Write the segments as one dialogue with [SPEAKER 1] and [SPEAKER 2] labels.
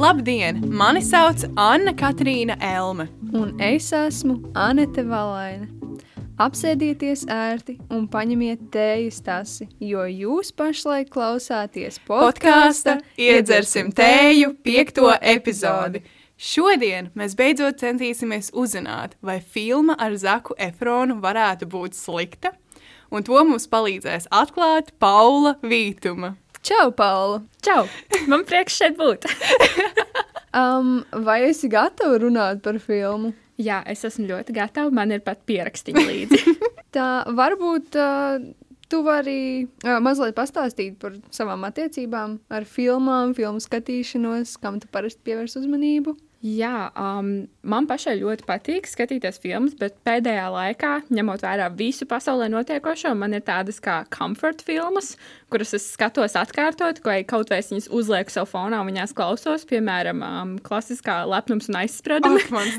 [SPEAKER 1] Labdien! Mani sauc Anna Katrīna Elme.
[SPEAKER 2] Un es esmu Anete Valaina. Apsēdieties ērti un paņemiet tējas tasi, jo jūs pašlaik klausāties
[SPEAKER 1] Podkāsta Iedzersim tēju piekto epizodi. Šodien mēs beidzot centīsimies uzzināt, vai filma ar Zaku Efronu varētu būt slikta, un to mums palīdzēs atklāt Paula Vītuma.
[SPEAKER 2] Čau, Paula!
[SPEAKER 3] Čau! Man prieks šeit būt!
[SPEAKER 2] um, vai esi gatava runāt par filmu?
[SPEAKER 3] Jā, es esmu ļoti gatava. Man ir pat pierakstīts līdzi.
[SPEAKER 2] Tā varbūt uh, tu vari uh, mazliet pastāstīt par savām attiecībām ar filmām, filmu skatīšanos, kam tu parasti pievērs uzmanību.
[SPEAKER 3] Jā, um, man pašai ļoti patīk skatīties filmas, bet pēdējā laikā, ņemot vērā visu pasaulē notiekošo, man ir tādas kā comfort filmas, kuras es skatos atkārtot, ko kaut vai es viņas uzlieku savu fonā un viņās klausos. Piemēram, um, klasiskā lepnums un aizspriedumi.
[SPEAKER 1] Oh,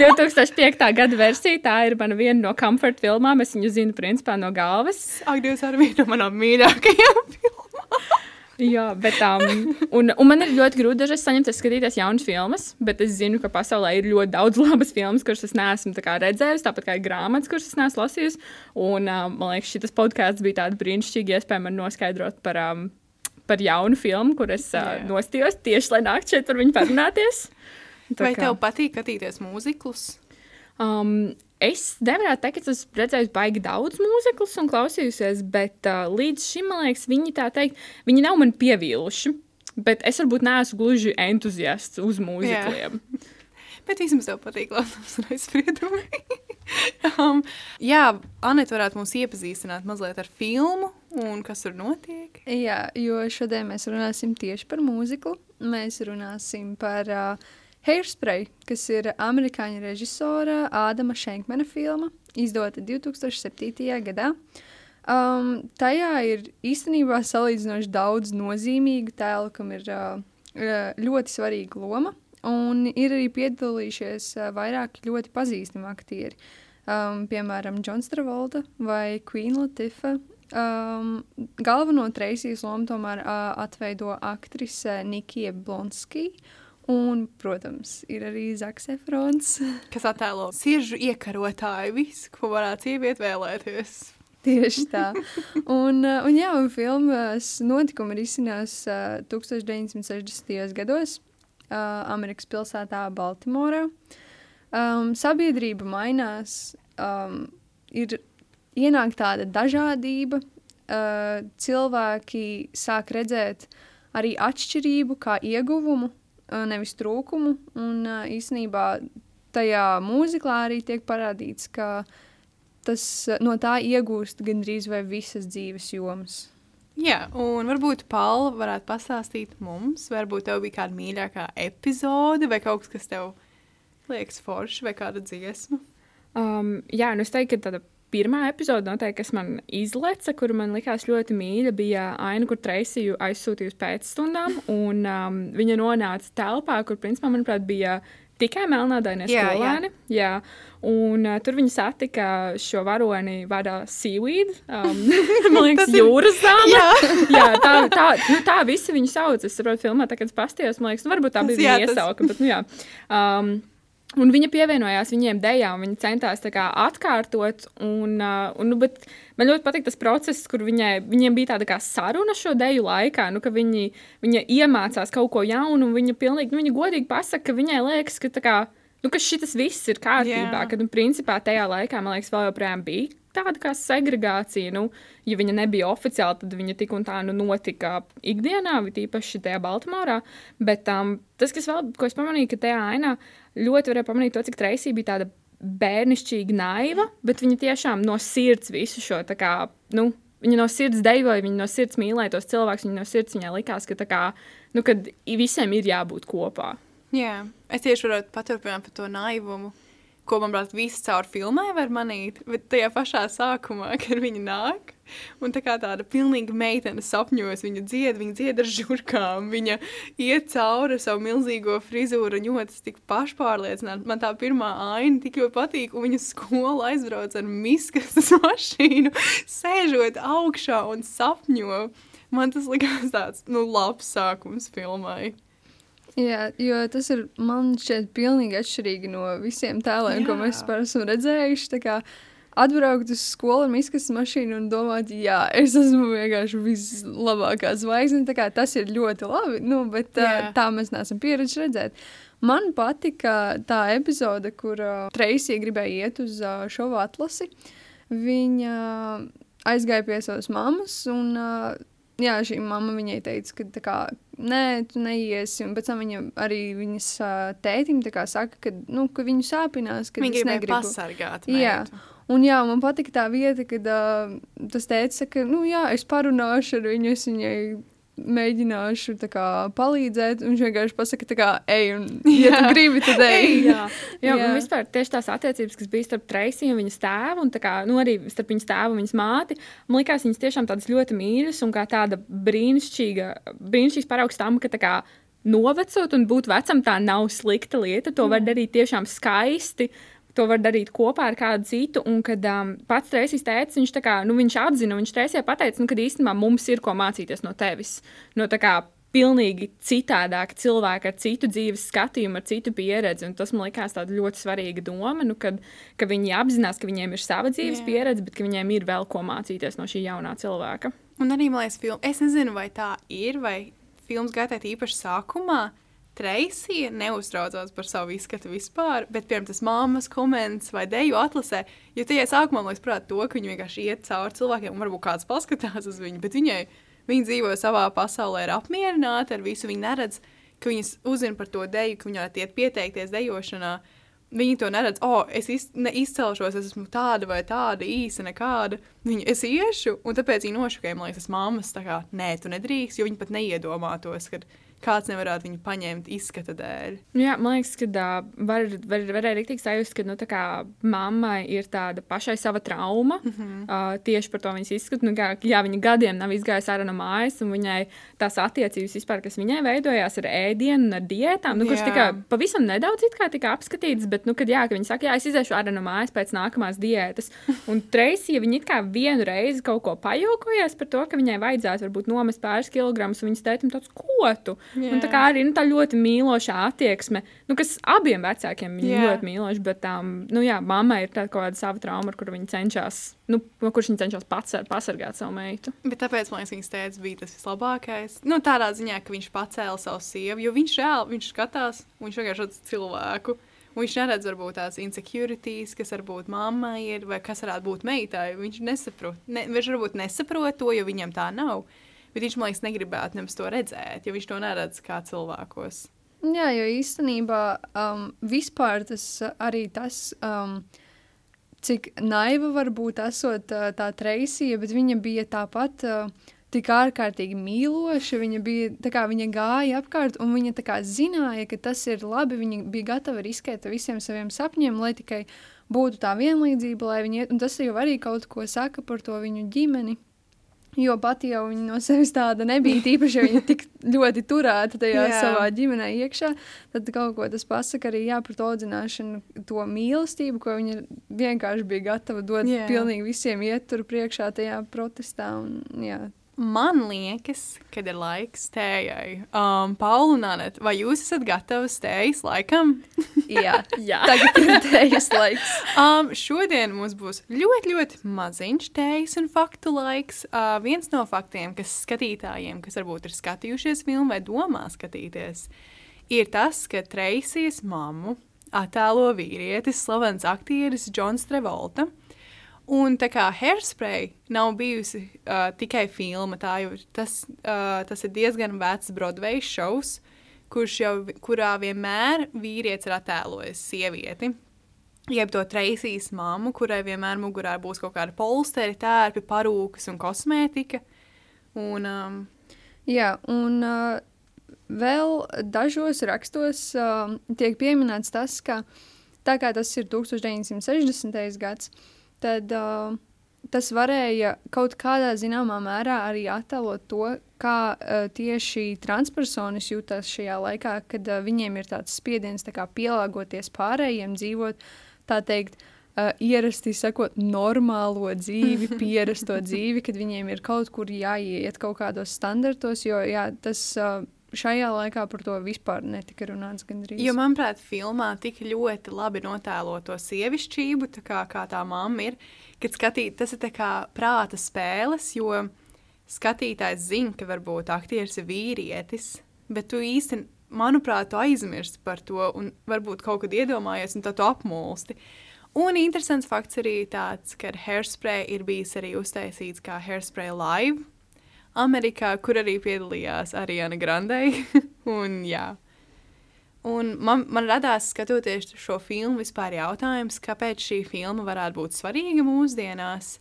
[SPEAKER 3] 2005. gada versija, tā ir mana viena no comfort filmām. Es viņu zinu principā no galvas.
[SPEAKER 1] Ak, Dievs, ar vienu no manām mīļākajām filmām.
[SPEAKER 3] Jā, bet um, un, un man ir ļoti grūti dažreiz saņemt, skatīties jaunas filmas, bet es zinu, ka pasaulē ir ļoti daudz labas filmas, kuras es neesmu tā redzējusi, tāpat kā grāmatas, kuras es neesmu lasījusi. Un um, man liekas, šis podkāsts bija tāds brīnišķīgs iespēja man noskaidrot par, um, par jaunu filmu, kuras uh, yeah. nostījos tieši, lai nāktu šeit par viņu parunāties.
[SPEAKER 1] Vai kā... tev patīk skatīties mūziklus?
[SPEAKER 3] Um, Es nevaru teikt, ka esmu redzējis baigi daudz mūzikas un klausījusies, bet uh, līdz šim, man liekas, viņi tā teikt, viņi nav man pievīluši. Bet es varbūt neesmu gluži entuziasts uz mūzikiem.
[SPEAKER 1] Bet vismaz tev patīk klausīties un aizspriedumi. um, jā, Anita varētu mums iepazīstināt mazliet ar filmu un kas tur notiek.
[SPEAKER 2] Jā, jo šodien mēs runāsim tieši par mūziku. Mēs runāsim par uh, Hairspray, kas ir amerikāņu režisora Ādama Šenkmana filma, izdota 2007. gadā. Um, tajā ir īstenībā salīdzinoši daudz nozīmīgu tēlu, kam ir uh, ļoti svarīga loma. Un ir arī piedalījušies uh, vairāki ļoti pazīstami aktieri. Um, piemēram, Džons Travolta vai Queen Latifah. Um, galveno treisijas lomu tomēr uh, atveido aktrise Nikija Blonskija Un, protams, ir arī Zaks Efrons.
[SPEAKER 1] Kas attēlo sižu iekarotāju, visu, ko varētu sieviete vēlēties.
[SPEAKER 2] Tieši tā. Un, uh, un jā, un filmas notikumi ir izcinās uh, 1960. gados uh, Amerikas pilsētā Baltimorā. Um, sabiedrība mainās, um, ir ienāk tāda dažādība, uh, cilvēki sāk redzēt arī atšķirību kā ieguvumu nevis trūkumu. Un īsnībā tajā mūziklā arī tiek parādīts, ka tas no tā iegūst gandrīz vai visas dzīves jomas.
[SPEAKER 1] Jā, un varbūt Paula varētu pastāstīt mums, varbūt tev bija kāda mīļākā epizode vai kaut kas, kas tev liekas forši vai kāda dziesma.
[SPEAKER 3] Um, jā, nu es teiktu, ka tāda pirmā epizode, noteikti, kas man izleca, kur man likās ļoti mīļa, bija aina, kur Treisiju aizsūtīja uz pēcstundām. Un, um, viņa nonāca telpā, kur, principā, manuprāt, bija tikai melnādainie skolēni. Jā, jā. Un uh, tur viņi satika šo varoni vārdā Seaweed. Um, man liekas, jūras zāle. jā, jā tā, tā, nu, tā visi viņu sauc. Es saprotu, filmā, tā, kad es pastījos, man liekas, nu, varbūt tā bija viņa iesauka. Bet, nu, jā. um, Un viņa pievienojās viņiem dejām, viņa centās kā, atkārtot. Un, uh, un, nu, man ļoti patīk tas process, kur viņai, viņiem bija tāda saruna šo deju laikā, nu, ka viņi, viņa iemācās kaut ko jaunu, un viņa, pilnīgi, nu, viņa godīgi pasaka, ka viņai liekas, ka, kā, nu, ka šis viss ir kārtībā. Yeah. Kad, nu, principā, tajā laikā, man liekas, vēl joprojām bija tāda kā segregācija. Nu, ja viņa nebija oficiāla, tad viņa tik un tā nu, notika ikdienā, tīpaši tajā Baltimorā. Bet um, tas, kas vēl, ko es pamanīju, ka tajā ainā ļoti varēja pamanīt to, cik Tracy bija tāda bērnišķīga naiva, bet viņa tiešām no sirds visu šo tā kā. Nu, Viņa no sirds dejoja, viņa no sirds mīlēja tos cilvēkus. Viņa no sirds viņai likās, ka, kā, nu, visiem ir jābūt kopā.
[SPEAKER 1] Jā, es tieši varu paturpināt par to naivumu ko, manuprāt, visi caur filmai var manīt, bet tajā pašā sākumā, kad viņi nāk, un tā kā tāda pilnīga meitene sapņos, viņa dzied, viņa dzied ar žurkām, viņa iet cauri savu milzīgo frizūru un jūtas tik pašpārliecināta. Man tā pirmā aina tik ļoti patīk, un viņa skola aizbrauc ar miskastas mašīnu, sēžot augšā un sapņo. Man tas likās tāds, nu, labs sākums filmai.
[SPEAKER 2] Jā, jo tas ir man šķiet pilnīgi atšķirīgi no visiem tēliem, ko
[SPEAKER 1] Jā.
[SPEAKER 2] mēs vispār esam redzējuši. Atbraukt uz skolu ar izkastes mašīnu un domāt, jā, es esmu vienkārši vislabākā zvaigzne. Tas ir ļoti labi, nu, bet tā, tā mēs neesam pieraduši redzēt. Man patika tā epizode, kur uh, Treisija gribēja iet uz uh, šovu atlasi. Viņa aizgāja pie savas mammas, un uh, jā, šī mamma viņai teica, ka kā, nē, tu neiesi. Un pēc tam viņa arī viņas tētim kā saka, ka, nu, ka viņu sāpinās, ka
[SPEAKER 1] gribēja
[SPEAKER 2] negribu.
[SPEAKER 1] pasargāt.
[SPEAKER 2] Jā.
[SPEAKER 1] meitu.
[SPEAKER 2] Un jā, man patika tā vieta, kad uh, tas teica, ka, nu jā, es parunāšu ar viņu, es viņai mēģināšu kā, palīdzēt. Un viņš vienkārši pasaka, tā kā, ej, un, ja tu
[SPEAKER 1] Jā.
[SPEAKER 2] gribi, tad ej.
[SPEAKER 3] Jā, jā,
[SPEAKER 2] Jā.
[SPEAKER 3] vispār tieši tās attiecības, kas bija starp Treisiju un viņas tēvu, un kā, nu, arī starp viņas tēvu un viņas māti, man liekas, viņas tiešām tādas ļoti mīļas un kā tāda brīnišķīga, brīnišķīgs paraugs tam, ka tā kā novecot un būt vecam, tā nav slikta lieta. To var darīt tiešām skaisti. To var darīt kopā ar kādu citu. Un kad um, pats Reisijas teica, viņš, kā, nu, viņš atzina, viņš Reisijai pateica, nu, ka īstenībā mums ir ko mācīties no tevis. No tā kā pilnīgi citādāk cilvēki ar citu dzīves skatījumu, ar citu pieredzi. Un tas man liekas ļoti svarīga doma, nu, kad, ka viņi apzinās, ka viņiem ir sava dzīves
[SPEAKER 1] Jā.
[SPEAKER 3] pieredze, bet ka viņiem ir vēl ko mācīties no šī jaunā cilvēka.
[SPEAKER 1] Un arī, man liekas, film... es nezinu, vai tā ir, vai filmas gaitā īpaši sākumā. Treisija neuztraucās par savu izskatu vispār, bet, piemēram, tas māmas komentārs vai deju atlasē, jo tajā sākumā liekas, prāt, to, ka viņi vienkārši iet cauri cilvēkiem, un varbūt kāds paskatās uz viņu, bet viņai, viņa dzīvo savā pasaulē, ir apmierināta ar visu. Viņa neredz, ka viņas uzzina par to deju, ka viņa varētu iet pieteikties dejošanā. Viņi to neredz, oh, es iz, izcelšos, es esmu tāda vai tāda, īsa, nekāda. Viņa, es iešu, un tāpēc viņa nošokēja, man liekas, tas mammas, tā kā, nē, tu nedrīkst, jo viņi pat neiedomātos, ka kāds nevarētu viņu paņemt izskata dēļ.
[SPEAKER 3] Nu Jā, man liekas, ka uh, var, var, varēja rīktīgi sajust, ka nu, mammai ir tāda pašai sava trauma. Mm -hmm. uh, tieši par to viņas izskatu. Nu, kā, jā, viņa gadiem nav izgājusi ārā no mājas, un viņai tās attiecības vispār, kas viņai veidojās ar ēdienu un ar diētām, nu, kurš tika pavisam nedaudz tika apskatīts, bet, nu, kad, jā, ka viņi saka, jā, es iziešu ārā no mājas pēc nākamās diētas. Un Treisija, viņa it kā vienu reizi kaut ko pajokojās par to, ka viņai vajadzētu varbūt nomest pāris kilogramus, un viņas teica, tāds, ko tu? Un tā kā arī nu, tā ļoti mīlošā attieksme, nu, kas abiem vecākiem ir ļoti mīloša, bet um, nu, jā, mammai ir tāda kaut kāda sava trauma, ar kuru viņa cenšas, nu, no kuras viņa cenšas pats pasargāt savu meitu.
[SPEAKER 1] Bet tāpēc, man liekas, viņas tēvs bija tas vislabākais. Nu, tādā ziņā, ka viņš pacēla savu sievu, jo viņš reāli viņš skatās, viņš vienkārši redz cilvēku. Viņš neredz, varbūt tās insecurities, kas varbūt mammai ir, vai kas varētu būt meitai. Viņš nesaprot, ne, viņš varbūt nesaprot to, jo viņam tā nav. Bet viņš, man liekas, negribētu nemaz to redzēt, jo viņš to neredz kā cilvēkos.
[SPEAKER 2] Jā, jo īstenībā um, vispār tas uh, arī tas, um, cik naiva var būt esot uh, tā treisija, bet viņa bija tāpat uh, tik ārkārtīgi mīloša. Viņa bija, kā viņa gāja apkārt, un viņa kā zināja, ka tas ir labi. Viņa bija gatava riskēt ar visiem saviem sapņiem, lai tikai būtu tā vienlīdzība, lai. Un tas jau arī kaut ko saka par to viņu ģimeni. Jo pati jau viņa no sevis tāda nebija. Tīpaši, ja viņa tik ļoti turēta tajā
[SPEAKER 1] Jā.
[SPEAKER 2] Jā. savā ģimenē iekšā, tad kaut ko tas pasaka arī jā, par to audzināšanu, to mīlestību, ko viņa vienkārši bija gatava dot
[SPEAKER 1] jā.
[SPEAKER 2] pilnīgi visiem iet tur priekšā tajā protestā. Un, jā.
[SPEAKER 1] Man liekas, kad ir laiks tējai. Um, Paula un Anita, vai jūs esat gatavas tējas laikam?
[SPEAKER 2] jā.
[SPEAKER 3] Jā.
[SPEAKER 2] Tagad ir tējas laiks.
[SPEAKER 1] Um, šodien mums būs ļoti, ļoti maziņš tējas un faktu laiks. Uh, viens no faktiem, kas skatītājiem, kas varbūt ir skatījušies filmu vai domā skatīties, ir tas, ka Treisijas mammu attēlo vīrietis, slavens aktieris Džons Travolta. Un tā kā Hairspray nav bijusi uh, tikai filma, tā jau ir tas, uh, tas ir diezgan vecs Broadway šovs, kurš jau, kurā vienmēr vīrietis ir attēlojis sievieti. Jeb to treisīs mammu, kurai vienmēr mugurā būs kaut kāda polsteri, tērpi, parūkas un kosmētika. Un, um,
[SPEAKER 2] Jā, un uh, vēl dažos rakstos uh, tiek pieminēts tas, ka tā kā tas ir 1960. gads, tad uh, tas varēja kaut kādā zināmā mērā arī attēlot to, kā uh, tieši transpersonis jūtas šajā laikā, kad uh, viņiem ir tāds spiediens tā kā pielāgoties pārējiem, dzīvot tā teikt. Uh, ierasti sakot, normālo dzīvi, pierasto dzīvi, kad viņiem ir kaut kur jāiet kaut kādos standartos, jo jā, tas uh, šajā laikā par to vispār netika runāts gandrīz.
[SPEAKER 1] Jo, manuprāt, filmā tik ļoti labi notēlo to sievišķību, tā kā, kā tā mamma ir, kad skatīt, tas ir kā prāta spēles, jo skatītājs zina, ka varbūt aktieris ir vīrietis, bet tu īsti, manuprāt, tu aizmirsti par to un varbūt kaut kad iedomājies un tad tu apmulsti. Un interesants fakts arī tāds, ka Hairspray ir bijis arī uztaisīts kā Hairspray live Amerikā, kur arī piedalījās Ariana Grande. un, jā. un man, man radās, skatoties šo filmu, vispār jautājums, kāpēc šī filma varētu būt svarīga mūsdienās.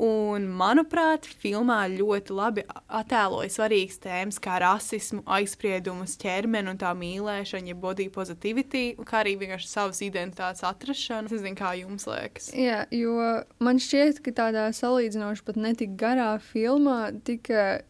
[SPEAKER 1] Un, manuprāt, filmā ļoti labi attēloja svarīgas tēmas, kā rasismu, aizspriedumus, ķermeni un tā mīlēšana, ja body positivity, kā arī vienkārši savas identitātes atrašana. Es nezinu, kā jums liekas.
[SPEAKER 2] Jā, jo man šķiet, ka tādā salīdzinoši pat netik garā filmā tika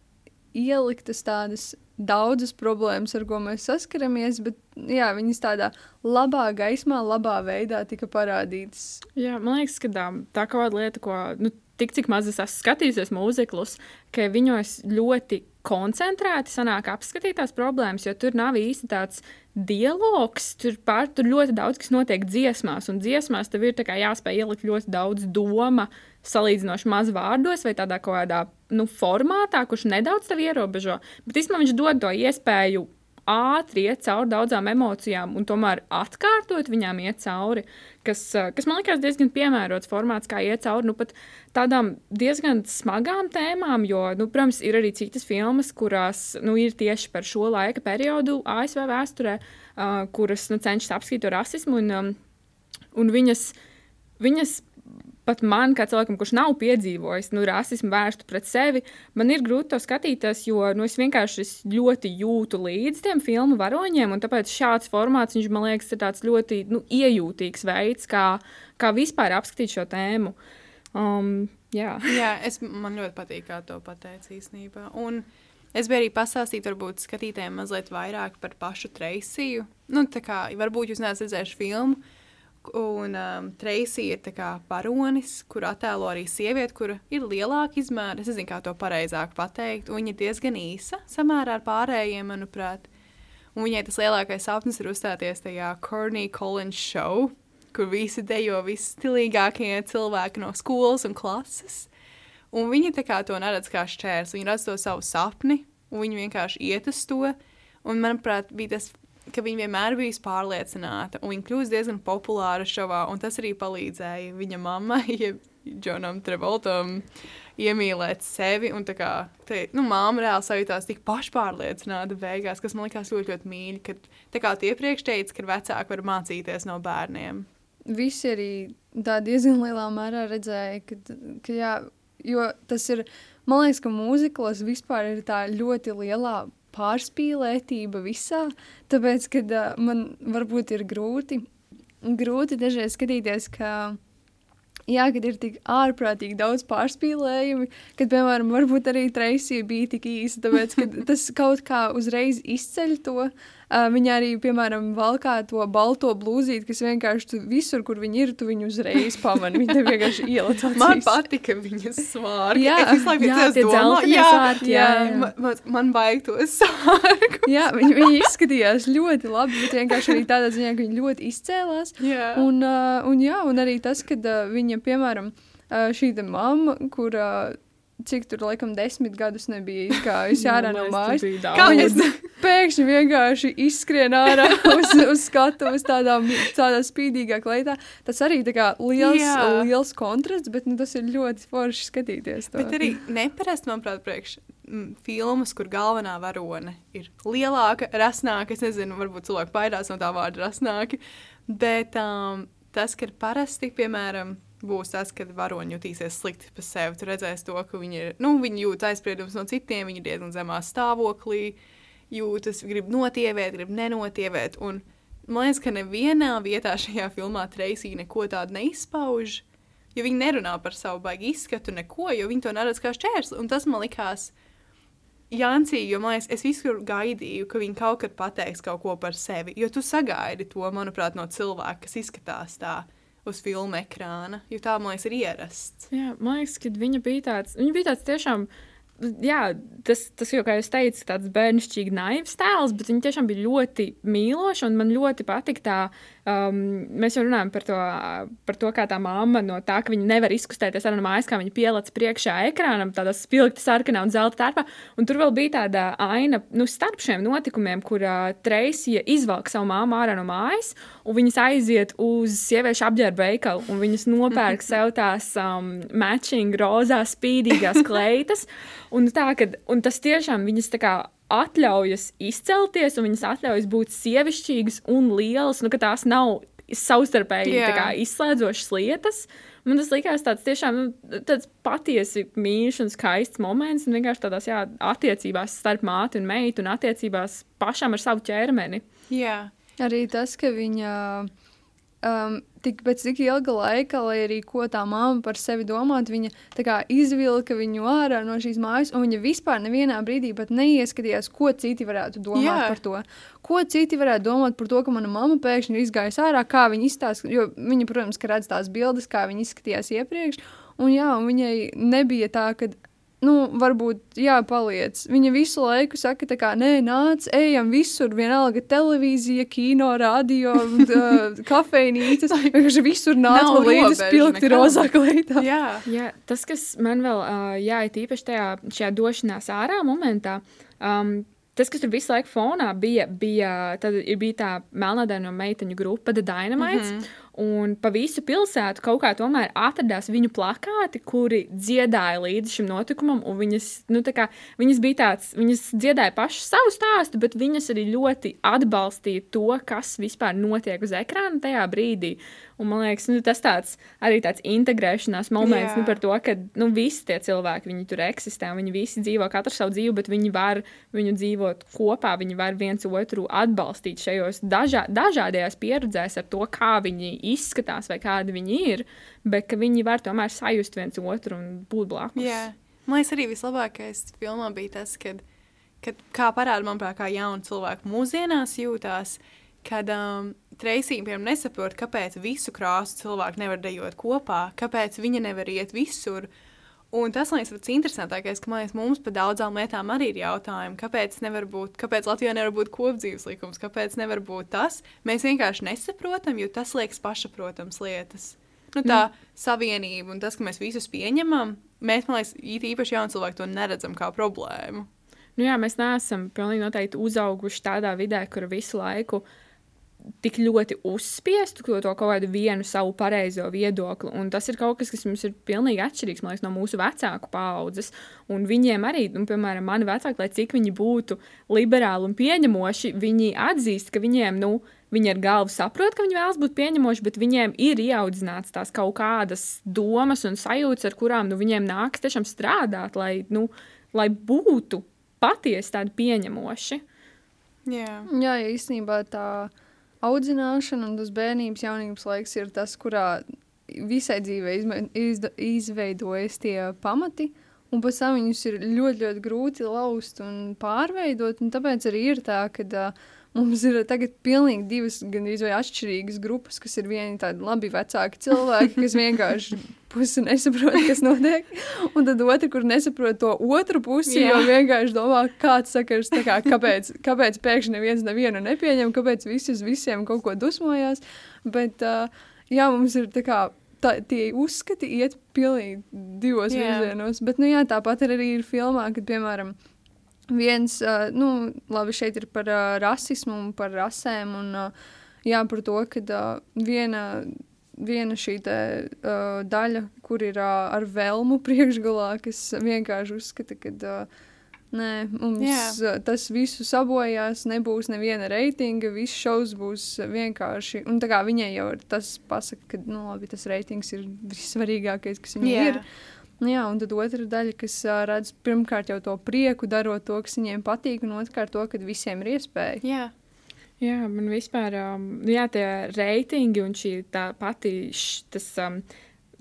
[SPEAKER 2] ieliktas tādas daudzas problēmas, ar ko mēs saskaramies, bet jā, viņas tādā labā gaismā, labā veidā tika parādītas.
[SPEAKER 3] Jā, man liekas, ka tā, tā kaut kāda lieta, ko nu, tik cik maz es esmu skatījusies mūziklus, ka viņos ļoti koncentrēti sanāk apskatīt tās problēmas, jo tur nav īsti tāds dialogs. Tur, pār, tur ļoti daudz kas notiek dziesmās, un dziesmās tev ir jāspēj ielikt ļoti daudz doma, salīdzinoši maz vārdos vai tādā kādā nu, formātā, kurš nedaudz tev ierobežo. Bet īstenībā viņš dod to iespēju ātri iet cauri daudzām emocijām un tomēr atkārtot viņām iet cauri, kas, eh, kas man liekas diezgan piemērots formāts, kā iet cauri nu, tādām diezgan smagām tēmām, jo, nu, protams, ir arī citas filmas, kurās nu, ir tieši par šo laika periodu ASV vēsturē, uh, kuras nu, cenšas apskatīt rasismu un, um, un viņas. Viņas pat man, kā cilvēkam, kurš nav piedzīvojis nu, rasismu vērstu pret sevi, man ir grūti to skatīties, jo nu, es vienkārši es ļoti jūtu līdzi tiem filmu varoņiem. Tāpēc šāds formāts, viņš, man liekas, ir tāds ļoti nu, iejūtīgs veids, kā, kā vispār apskatīt šo tēmu. Um, jā,
[SPEAKER 1] jā es, man ļoti patīk, kā to pateici īstenībā. Un es biju arī pastāstīt, varbūt skatītājiem mazliet vairāk par pašu Treisiju. Nu, tā kā varbūt jūs neesat redzējuši filmu Un um, Treisija ir varonis, kur attēlo arī sievieti, kur ir lielāka izmēra. Es nezinu, kā to pareizāk pateikt. Viņa ir diezgan īsa samērā ar pārējiem, manuprāt. Un viņai tas lielākais sapnis ir uzstāties tajā Courtney Collins show, kur visi dejo visstilīgākie cilvēki no skolas un klases. Un viņa to neredz kā šķērs. Viņa redz to savu sapni, un viņa vienkārši iet uz to. Un, manuprāt, bija tas ka viņa vienmēr bija pārliecināta, un viņa kļūst diezgan populāra šovā, un tas arī palīdzēja viņa mammai, jeb Džonam Travoltam, iemīlēt sevi. Un tā kā te, nu, māma reāli sajūtās tik pašpārliecināta beigās, kas man likās ļoti, ļoti mīļi. Kad, tā kā tie iepriekš teica, ka vecāki var mācīties no bērniem.
[SPEAKER 2] Visi arī tā diezgan lielā mērā redzēja, ka, ka jā, jo tas ir, man liekas, ka mūziklos vispār ir tā ļoti lielā pārspīlētība visā, tāpēc, kad uh, man varbūt ir grūti, grūti dažreiz skatīties, ka, jā, kad ir tik ārprātīgi daudz pārspīlējumi, kad, piemēram, varbūt arī Tracy bija tik īsa, tāpēc, ka tas kaut kā uzreiz izceļ to, uh, Uh, viņa arī, piemēram, valkā to balto blūzīti, kas vienkārši tu, visur, kur viņa ir, tu viņu uzreiz pamani. Viņa tev vienkārši ielica.
[SPEAKER 1] Man patika viņas svārki.
[SPEAKER 2] Jā,
[SPEAKER 1] es visu laiku
[SPEAKER 2] jā, tie
[SPEAKER 1] domāju,
[SPEAKER 2] jā, svārki, jā, jā.
[SPEAKER 1] Man, man, man vajag to svārku.
[SPEAKER 2] jā, viņa, viņa izskatījās ļoti labi, bet vienkārši arī tādā ziņā, ka viņa ļoti izcēlās.
[SPEAKER 1] Jā.
[SPEAKER 2] Un, uh, un, jā, un arī tas, kad uh, viņa, piemēram, uh, šī mamma, kur uh, cik tur laikam desmit gadus nebija izgājusi ārā no mājas.
[SPEAKER 1] Kā es
[SPEAKER 2] pēkšņi vienkārši izskrien ārā uz, uz skatuves tādā, tādā spīdīgā kleitā. Tas arī kā liels, Jā. liels kontrasts, bet nu, tas ir ļoti forši skatīties. To.
[SPEAKER 1] Bet arī neparasti, manuprāt, priekš filmas, kur galvenā varone ir lielāka, rasnāka. Es nezinu, varbūt cilvēki baidās no tā vārda rasnāki, bet um, tas, ka parasti, piemēram, būs tas, kad varoņi jutīsies slikti par sevi. Tur redzēs to, ka viņi, ir, nu, viņi jūt aizspriedumus no citiem, viņi ir diezgan zemā stāvoklī, jūtas, grib notievēt, grib nenotievēt. Un man liekas, ka nevienā vietā šajā filmā Treisija neko tādu neizpauž. Jo viņi nerunā par savu baigi izskatu, neko, jo viņi to neredz kā šķērsli. Un tas man likās Jāncī, jo liekas, es visur gaidīju, ka viņi kaut kad pateiks kaut ko par sevi. Jo tu sagaidi to, manuprāt, no cilvēka, kas izskatās tā uz filmu ekrāna, jo tā, man liekas, ir ierasts.
[SPEAKER 3] Jā, man liekas, ka viņa bija tāds, viņa bija tāds tiešām jā, tas, tas jau, kā jūs teicāt, tāds bērnišķīgi naivs tēls, bet viņi tiešām bija ļoti mīloši. Man ļoti patika tā, um, mēs jau runājam par to, par to, kā tā mamma no tā, ka viņa nevar izkustēties ar mājas, kā viņa pielāca priekšā ekrānam, tādā spilgti sarkanā un zelta tērpā. Un tur vēl bija tāda aina nu, starp šiem notikumiem, kur uh, Treisija izvelk savu māmu ārā no mājas, un viņas aiziet uz sieviešu apģērbu veikalu, un viņas nopērk sev tās um, matching rozās spīdīgās kleitas. Un, tā, kad, un tas tiešām viņas tā kā atļaujas izcelties, un viņas atļaujas būt sievišķīgas un lielas, nu, ka tās nav savstarpēji
[SPEAKER 1] Jā.
[SPEAKER 3] kā, izslēdzošas lietas. Man tas likās tāds tiešām nu, tāds patiesi mīļš un skaists moments, un vienkārši tādās jā, attiecībās starp māti un meitu, un attiecībās pašam ar savu ķermeni.
[SPEAKER 1] Jā,
[SPEAKER 2] Arī tas, ka viņa um, tik, pēc tik ilga laika, lai arī ko tā māma par sevi domātu, viņa tā kā izvilka viņu ārā no šīs mājas, un viņa vispār nevienā brīdī pat neieskatījās, ko citi varētu domāt
[SPEAKER 1] Jā.
[SPEAKER 2] par to. Ko citi varētu domāt par to, ka mana mamma pēkšņi ir izgājusi ārā, kā viņa izstāsta, jo viņa, protams, ka redz tās bildes, kā viņa izskatījās iepriekš, un jā, un viņai nebija tā, ka nu, varbūt, jā, paliec. Viņa visu laiku saka, tā kā, nē, nāc, ejam visur, vienalga televīzija, kino, radio, kafejnīcas. Vienkārši visur nāc, man spilgti
[SPEAKER 1] nekam.
[SPEAKER 2] rozā kleitā.
[SPEAKER 1] jā.
[SPEAKER 3] Jā, tas, kas man vēl, uh, jā, ir īpaši tajā šajā došanās ārā momentā, um, tas, kas tur visu laiku fonā bija, bija, tad ir bija tā melnādaino meiteņu grupa, The Dynamites, mm -hmm. Un pa visu pilsētu kaut kā tomēr atradās viņu plakāti, kuri dziedāja līdzi šim notikumam, viņas, nu, kā, viņas bija tāds, viņas dziedāja pašu savu stāstu, bet viņas arī ļoti atbalstīja to, kas vispār notiek uz ekrāna tajā brīdī. Un, man liekas, nu, tas tāds, arī tāds integrēšanās moments nu, par to, ka nu, visi tie cilvēki viņi tur eksistē. Viņi visi dzīvo katru savu dzīvi, bet viņi var viņu dzīvot kopā. Viņi var viens otru atbalstīt šajos dažā, dažādajās pieredzēs ar to, kā viņi izskatās vai kādi viņi ir. Bet ka viņi var tomēr sajust viens otru un būt blakus.
[SPEAKER 1] Jā. Man liekas, arī vislabākais filmā bija tas, kad, kad kā parāda, manuprāt, kā jauni cilvēki mūsdienās jūtās, kad um, Treisija, piemēram, nesaprot, kāpēc visu krāsu cilvēku nevar dejot kopā, kāpēc viņa nevar iet visur. Un tas, man liekas, ir interesantākais, ka liekas, mums par daudzām lietām arī ir jautājumi, kāpēc, nevar būt, kāpēc Latvijā nevar būt kopdzīves likums, kāpēc nevar būt tas. Mēs vienkārši nesaprotam, jo tas liekas pašsaprotams lietas. Nu, tā savienība un tas, ka mēs visus pieņemam, mēs, man liekas, īpaši jauni cilvēki to neredzam kā problēmu.
[SPEAKER 3] Nu, jā, mēs neesam pilnīgi noteikti uzauguši tādā vidē, kur visu laiku tik ļoti uzspiestu to, to kaut kādu vienu savu pareizo viedokli. Un tas ir kaut kas, kas mums ir pilnīgi atšķirīgs liekas, no mūsu vecāku paudzes. Un viņiem arī, nu, piemēram, mani vecāki, lai cik viņi būtu liberāli un pieņemoši, viņi atzīst, ka viņiem, nu, Viņi ar galvu saprot, ka viņi vēlas būt pieņemoši, bet viņiem ir ieaudzināts tās kaut kādas domas un sajūtas, ar kurām nu, viņiem nāks tiešām strādāt, lai, nu, lai būtu patiesi tādi pieņemoši.
[SPEAKER 1] Jā,
[SPEAKER 2] Jā, ja īstenībā tā audzināšana un tas bērnības jaunības laiks ir tas, kurā visai dzīvē izveidojas tie pamati. Un pēc tam viņus ir ļoti, ļoti grūti lauzt un pārveidot. Un tāpēc arī ir tā, ka uh, mums ir tagad pilnīgi divas gandrīz vai atšķirīgas grupas, kas ir vieni tādi labi vecāki cilvēki, kas vienkārši pusi nesaprot, kas notiek. Un tad otra, kur nesaprot to otru pusi,
[SPEAKER 1] Jā.
[SPEAKER 2] jo vienkārši domā, kāds sakars, kā, kāpēc, kāpēc pēkšņi neviens nevienu nepieņem, kāpēc visi uz visiem kaut ko dusmojās. Bet uh, jā, mums ir tā kā. Tā, tie uzskati iet pilnīgi divos
[SPEAKER 1] Jā.
[SPEAKER 2] virzienos. Bet, nu, jā, tāpat arī ir filmā, kad, piemēram, viens, uh, nu, labi, šeit ir par uh, rasismu un par rasēm, un uh, jā, par to, ka uh, viena, viena šī te, uh, daļa, kur ir uh, ar velmu priekšgalā, kas vienkārši uzskata, ka uh, nē, mums
[SPEAKER 1] Jā.
[SPEAKER 2] uh, tas visu sabojās, nebūs neviena reitinga, viss šovs būs vienkārši, un tā kā viņai jau ir tas pasaka, ka, nu, labi, tas reitings ir vissvarīgākais, kas viņai
[SPEAKER 1] Jā.
[SPEAKER 2] ir. Nu, jā, un tad otra daļa, kas uh, redz pirmkārt jau to prieku, darot to, kas viņiem patīk, un otrkārt to, ka visiem ir iespēja.
[SPEAKER 1] jā.
[SPEAKER 3] Jā, man vispār um, jā, tie reitingi un šī tā pati š, tas, um,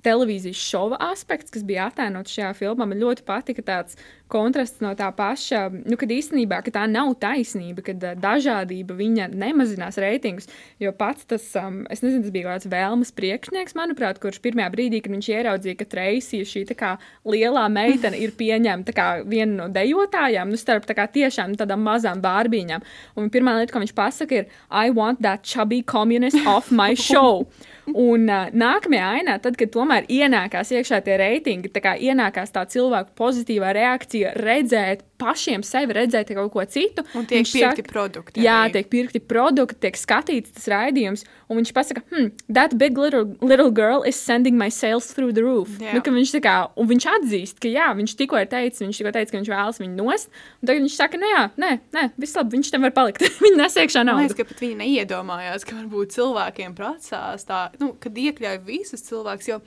[SPEAKER 3] televīzijas šova aspekts, kas bija attēlots šajā filmā, man ļoti patika tāds kontrasts no tā paša, nu, kad īstenībā ka tā nav taisnība, uh, dažādība viņa nemazinās reitingus. Jo pats tas, um, es nezinu, tas bija kāds vēlmes priekšnieks, manuprāt, kurš pirmajā brīdī, kad viņš ieraudzīja, ka Treisija šī kā lielā meitene ir pieņemta kā viena no dejotājām, nu, starp tā kā tiešām tādām mazām bārbiņām. Un pirmā lieta, ko viņš pasaka, ir I want that chubby communist off my show. Un uh, nākamajā ainā, tad, kad tomēr ienākās iekšā tie reitingi, tā kā ienākās tā cilvēku pozitīvā reakcija, redzēt pašiem sevi, redzēt kaut ko citu.
[SPEAKER 1] Un tiek pirkti saka, produkti.
[SPEAKER 3] Jā, arī. tiek pirkti produkti, tiek skatīts tas raidījums, un viņš pasaka, hmm, that big little, little girl is sending my sales through the roof. Jā. Nu, viņš, kā, un viņš atzīst, ka jā, viņš tikko ir teicis, viņš tikko teica, ka viņš vēlas viņu nost, un tagad viņš saka, nē, nu nē, nē, viss labi, viņš tam var palikt. viņi nesiekšā naudu.
[SPEAKER 1] Man liekas, ka pat viņi neiedomājās, ka varbūt cilvēkiem prasās tā, nu, kad iekļauj visus cilvēkus, jo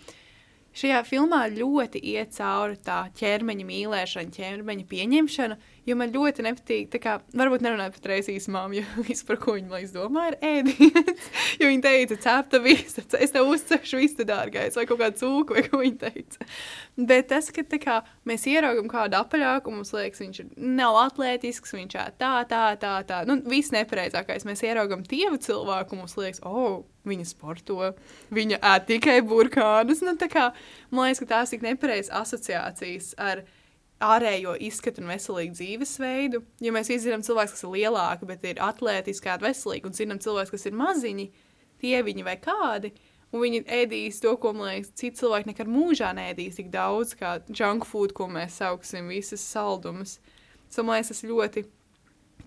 [SPEAKER 1] Šajā filmā ļoti iet cauri tā ķermeņa mīlēšana, ķermeņa pieņemšana, jo man ļoti nepatīk, kā, varbūt nerunāt par reizes māmu, jo viss, par ko viņa izdomā, ir ēdiens. jo viņa teica, cepta visu, es tev uzcepšu visu dārgais, vai kaut kādu cūku, vai ko viņa teica. Bet tas, ka kā, mēs ieraugam kādu apaļāku, mums liekas, viņš nav atletisks, viņš ir tā, tā, tā, tā. Nu, viss nepareizākais. Mēs ieraugam tievu cilvēku, mums liekas, oh, viņa sporto, viņa ēd tikai burkānus. Nu, kā, man liekas, ka tās ir nepareizas asociācijas ar ārējo izskatu un veselīgu dzīvesveidu. Ja mēs izzinām cilvēku, kas ir lielāki, bet ir atlētiski, kādi veselīgi, un zinām cilvēku, kas ir maziņi, tie viņi vai kādi. Un viņi ēdīs to, ko, man liekas, citi cilvēki nekad mūžā nēdīs tik daudz, kā junk food, ko mēs sauksim, visas saldumus. So, man liekas, tas ļoti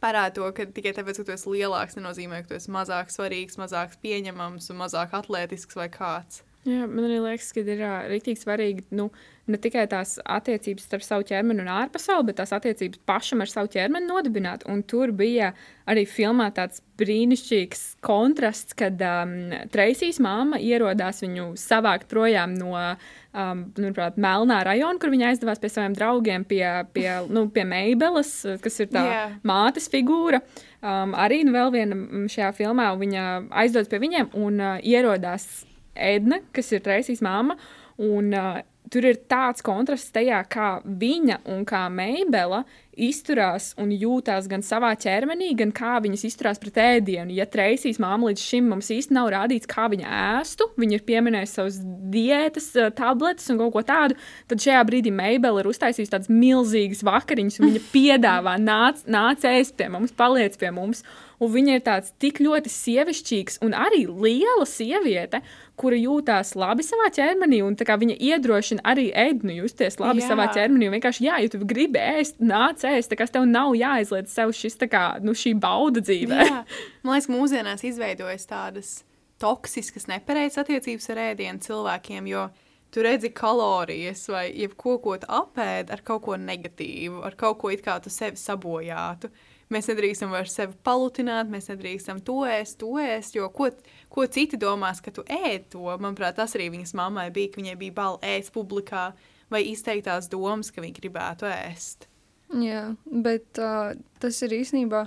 [SPEAKER 1] parāda to, ka tikai tāpēc, ka tu esi lielāks, nenozīmē, ka tu esi mazāk svarīgs, mazāk pieņemams un mazāk atletisks vai kāds.
[SPEAKER 3] Jā, man arī liekas, ka ir uh, rīktīgi svarīgi nu, ne tikai tās attiecības starp savu ķermeni un ārpasauli, bet tās attiecības pašam ar savu ķermeni nodibināt. Un tur bija arī filmā tāds brīnišķīgs kontrasts, kad um, Treisijas māma ierodās viņu savākt projām no um, manuprāt, Melnā rajona, kur viņa aizdevās pie saviem draugiem, pie, pie, nu, pie Meibeles, kas ir tā yeah. mātes figūra. Um, arī nu, vēl viena šajā filmā viņa aizdodas pie viņiem un uh, ierodās Edna, kas ir Treisijas māma. Un, uh, tur ir tāds kontrasts tajā, kā viņa un kā Meibela izturās un jūtās gan savā ķermenī, gan kā viņas izturās pret ēdienu. Ja Treisijas māma līdz šim mums īsti nav rādīts, kā viņa ēstu, viņa ir pieminējusi savas diētas, uh, tabletes un kaut ko tādu, tad šajā brīdī Meibela ir uztaisījusi tādas milzīgas vakariņas, un viņa piedāvā nāc, nāc ēst pie mums, paliec pie mums. Un viņa ir tāds tik ļoti sievišķīgs un arī liela sieviete, kura jūtās labi savā ķermenī, un viņa iedrošina arī ēdnu justies labi jā. savā ķermenī. Vienkārši, jā, ja tu gribi ēst, nāc ēst, tā kā tev nav jāizliet sev šis, kā, nu, šī bauda dzīvē. Jā.
[SPEAKER 1] Man liekas, mūsdienās izveidojas tādas toksiskas, nepareizas attiecības ar ēdienu cilvēkiem, jo tu redzi kalorijas vai jebko, ko tu apēdi ar kaut ko negatīvu, ar kaut ko it kā tu sevi sabojātu. Mēs nedrīkstam vairs sevi palutināt, mēs nedrīkstam to ēst, to ēst, jo ko, ko citi domās, ka tu ēd to. Manuprāt, tas arī viņas mammai bija, ka viņai bija bail ēst publikā vai izteiktās domas, ka viņa gribētu ēst.
[SPEAKER 2] Jā, bet uh, tas ir īstenībā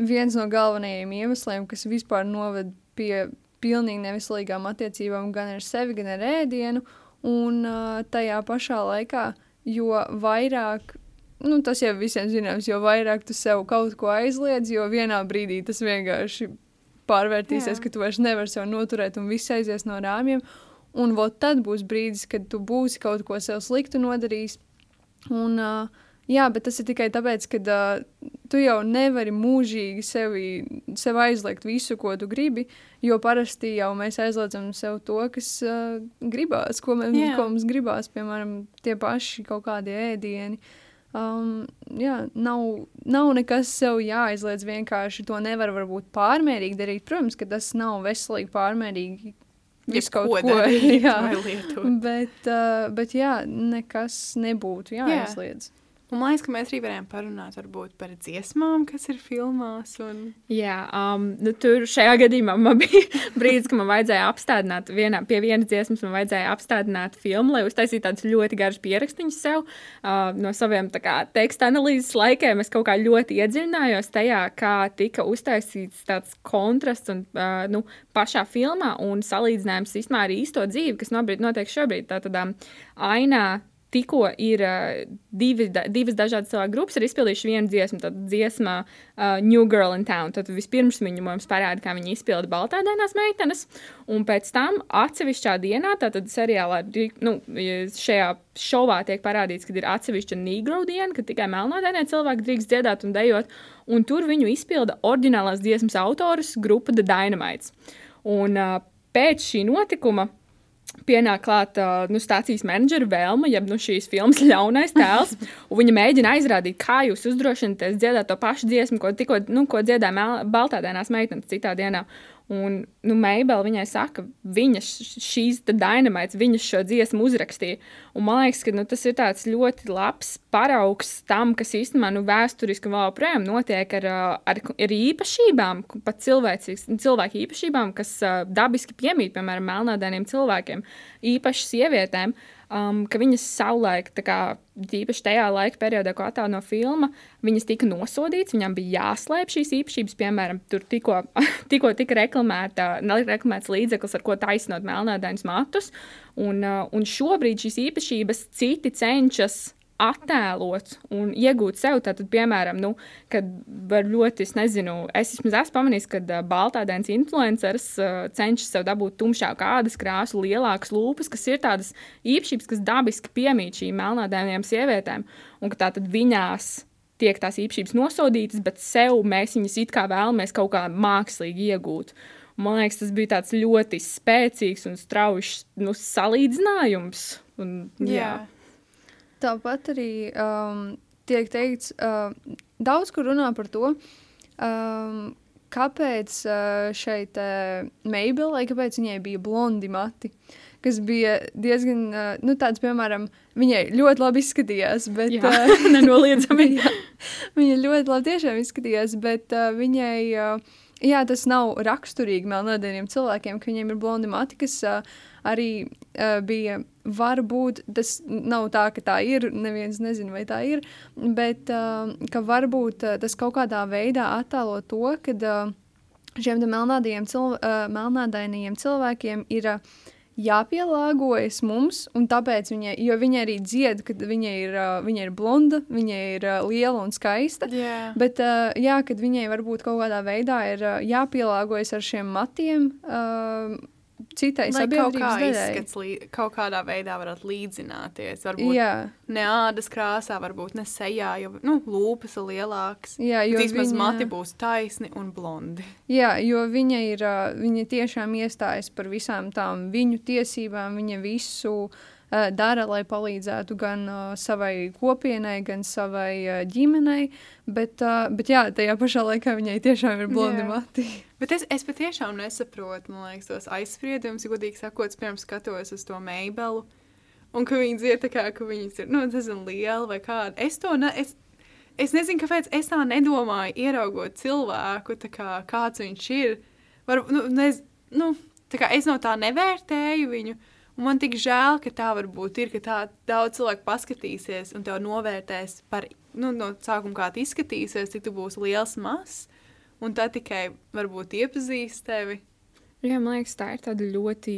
[SPEAKER 2] viens no galvenajiem iemesliem, kas vispār noved pie pilnīgi neveselīgām attiecībām gan ar sevi, gan ar ēdienu. Un uh, tajā pašā laikā, jo vairāk nu, tas jau visiem zināms, jo vairāk tu sev kaut ko aizliedz, jo vienā brīdī tas vienkārši pārvērtīsies, Jā. ka tu vairs nevari sev noturēt un viss aizies no rāmjiem. Un tad būs brīdis, kad tu būsi kaut ko sev sliktu nodarījis. Un, uh, jā, bet tas ir tikai tāpēc, ka uh, tu jau nevari mūžīgi sevi, sev aizliegt visu, ko tu gribi, jo parasti jau mēs aizliedzam sev to, kas uh, gribās, ko, mēs, yeah. ko mums gribās, piemēram, tie paši kaut kādi ēdieni. Um, jā, nav, nav nekas sev jāizliedz. Vienkārši to nevar varbūt pārmērīgi darīt. Protams, ka tas nav veselīgi pārmērīgi.
[SPEAKER 1] Visu kaut ko darīt, jā,
[SPEAKER 2] bet, uh, bet jā, nekas nebūtu jāizliedz. Jā.
[SPEAKER 1] Un man liekas, ka mēs arī varējām parunāt par dziesmām, kas ir filmās. Un...
[SPEAKER 3] Jā, um, nu, tur šajā gadījumā man bija brīdis, kad man vajadzēja apstādināt vienā, pie vienas dziesmas, man vajadzēja apstādināt filmu, lai uztaisītu tādus ļoti garus pierakstīņus sev. Uh, no saviem kā, teksta analīzes laikiem es kaut kā ļoti iedziļinājos tajā, kā tika uztaisīts tāds kontrasts un, uh, nu, pašā filmā un salīdzinājums īstenībā ar īsto dzīvi, kas nobrīd, notiek šobrīd. Tātad um, ainā tikko ir divi, divas dažādas cilvēku grupas, ir izpildījuši vienu dziesmu, tad dziesmā uh, New Girl in Town. Tad vispirms viņi mums parāda, kā viņi izpilda baltādēnās meitenes, un pēc tam atsevišķā dienā, tātad seriālā, nu, šajā šovā tiek parādīts, ka ir atsevišķa negro diena, kad tikai melnādēnie cilvēki drīkst dziedāt un dejot, un tur viņu izpilda oriģinālās dziesmas autors grupa The Dynamites. Un uh, pēc šī notikuma pienāk klāt uh, nu, stācijas menedžera vēlme, jeb nu, šīs filmas ļaunais tēls. Viņa mēģina aizrādīt, kā jūs uzdrošināties dziedāt to pašu dziesmu, ko tikko nu, dziedāja Baltādēnās meitenes citā dienā. Un, nu, Meibela viņai saka, viņa šīs dynamites, viņa šo dziesmu uzrakstīja. Un man liekas, ka nu, tas ir ļoti labs paraugs tam, kas īstenībā nu, vēsturiski vēl joprojām notiek ar, ar, ar īpašībām, pat cilvēku īpašībām, kas dabiski piemīt, piemēram, melnādainiem cilvēkiem, īpaši sievietēm. Uh, um, ka viņas savulaik, īpaši tajā laika periodā, ko attēlo no filma, viņas tika nosodītas, viņām bija jāslēp šīs īpašības. Piemēram, tur tikko, tikko tika reklamēta, reklamēts līdzeklis, ar ko taisnot melnādainus matus, un, uh, un šobrīd šīs īpašības citi cenšas attēlot un iegūt sev. Tātad, piemēram, nu, kad var ļoti, es nezinu, es vismaz esmu pamanījis, ka uh, baltādēns influenceris uh, cenšas sev dabūt tumšāku ādas krāsu, lielākas lūpas, kas ir tādas īpašības, kas dabiski piemīt šīm melnādēniem sievietēm, un ka tātad viņās tiek tās īpašības nosodītas, bet sev mēs viņas it kā vēlamies kaut kā mākslīgi iegūt. Man liekas, tas bija tāds ļoti spēcīgs un strauji nu, salīdzinājums. Un, jā. jā.
[SPEAKER 2] Tāpat arī um, tiek teikts, uh, daudz kur runā par to, um, kāpēc uh, šeit uh, Meibelē, kāpēc viņai bija blondi mati. Kas bija diezgan, uh, nu, tāds, piemēram, viņai ļoti labi izskatījās. Bet,
[SPEAKER 3] jā, uh, nenoliedzami.
[SPEAKER 2] jā, viņa ļoti labi tiešām izskatījās, bet uh, viņai, uh, jā, tas nav raksturīgi melnādainiem cilvēkiem, ka viņiem ir blondi mati, kas uh, arī uh, bija varbūt tas nav tā, ka tā ir, neviens nezina, vai tā ir, bet uh, ka varbūt uh, tas kaut kādā veidā attēlo to, ka uh, šiem melnādajiem cilv uh, cilvēkiem ir uh, jāpielāgojas mums, un tāpēc viņa, jo viņa arī dzied, kad viņa ir, viņa ir blonda, viņa ir liela un skaista,
[SPEAKER 1] yeah.
[SPEAKER 2] bet, jā, kad viņai varbūt kaut kādā veidā ir jāpielāgojas ar šiem matiem, citai
[SPEAKER 1] Lai
[SPEAKER 2] sabiedrības
[SPEAKER 1] kaut kā
[SPEAKER 2] daļai.
[SPEAKER 1] izskats lī, kaut kādā veidā varat līdzināties. Varbūt
[SPEAKER 2] Jā.
[SPEAKER 1] ne ādas krāsā, varbūt ne sejā, jo nu, lūpas ir lielākas.
[SPEAKER 2] Jā, jo
[SPEAKER 1] Vismaz
[SPEAKER 2] viņa-
[SPEAKER 1] mati būs taisni un blondi.
[SPEAKER 2] Jā, jo viņa ir, viņa tiešām iestājas par visām tām viņu tiesībām, viņa visu uh, dara, lai palīdzētu gan uh, savai kopienai, gan savai uh, ģimenei, bet, bet jā, tajā pašā laikā viņai tiešām ir blondi
[SPEAKER 1] Jā.
[SPEAKER 2] mati.
[SPEAKER 1] Bet es, es patiešām nesaprotu, man liekas, tos aizspriedumus, godīgi sakot, pirms skatos uz to meibelu. Un ka viņi dzied tā kā, ka viņas ir, nu, nezinu, liela vai kāda. Es to, ne, es, es nezinu, kāpēc es tā nedomāju, ieraugot cilvēku, kā, kāds viņš ir. Var, nu, nez, nu, kā es no tā nevērtēju viņu. Un man tik žēl, ka tā varbūt ir, ka tā daudz cilvēku paskatīsies un tev novērtēs par, nu, no sākuma kā tu izskatīsies, cik tu būsi liels, mazs. Un tad tikai varbūt iepazīs tevi.
[SPEAKER 3] Jā, man liekas, tā ir tāda ļoti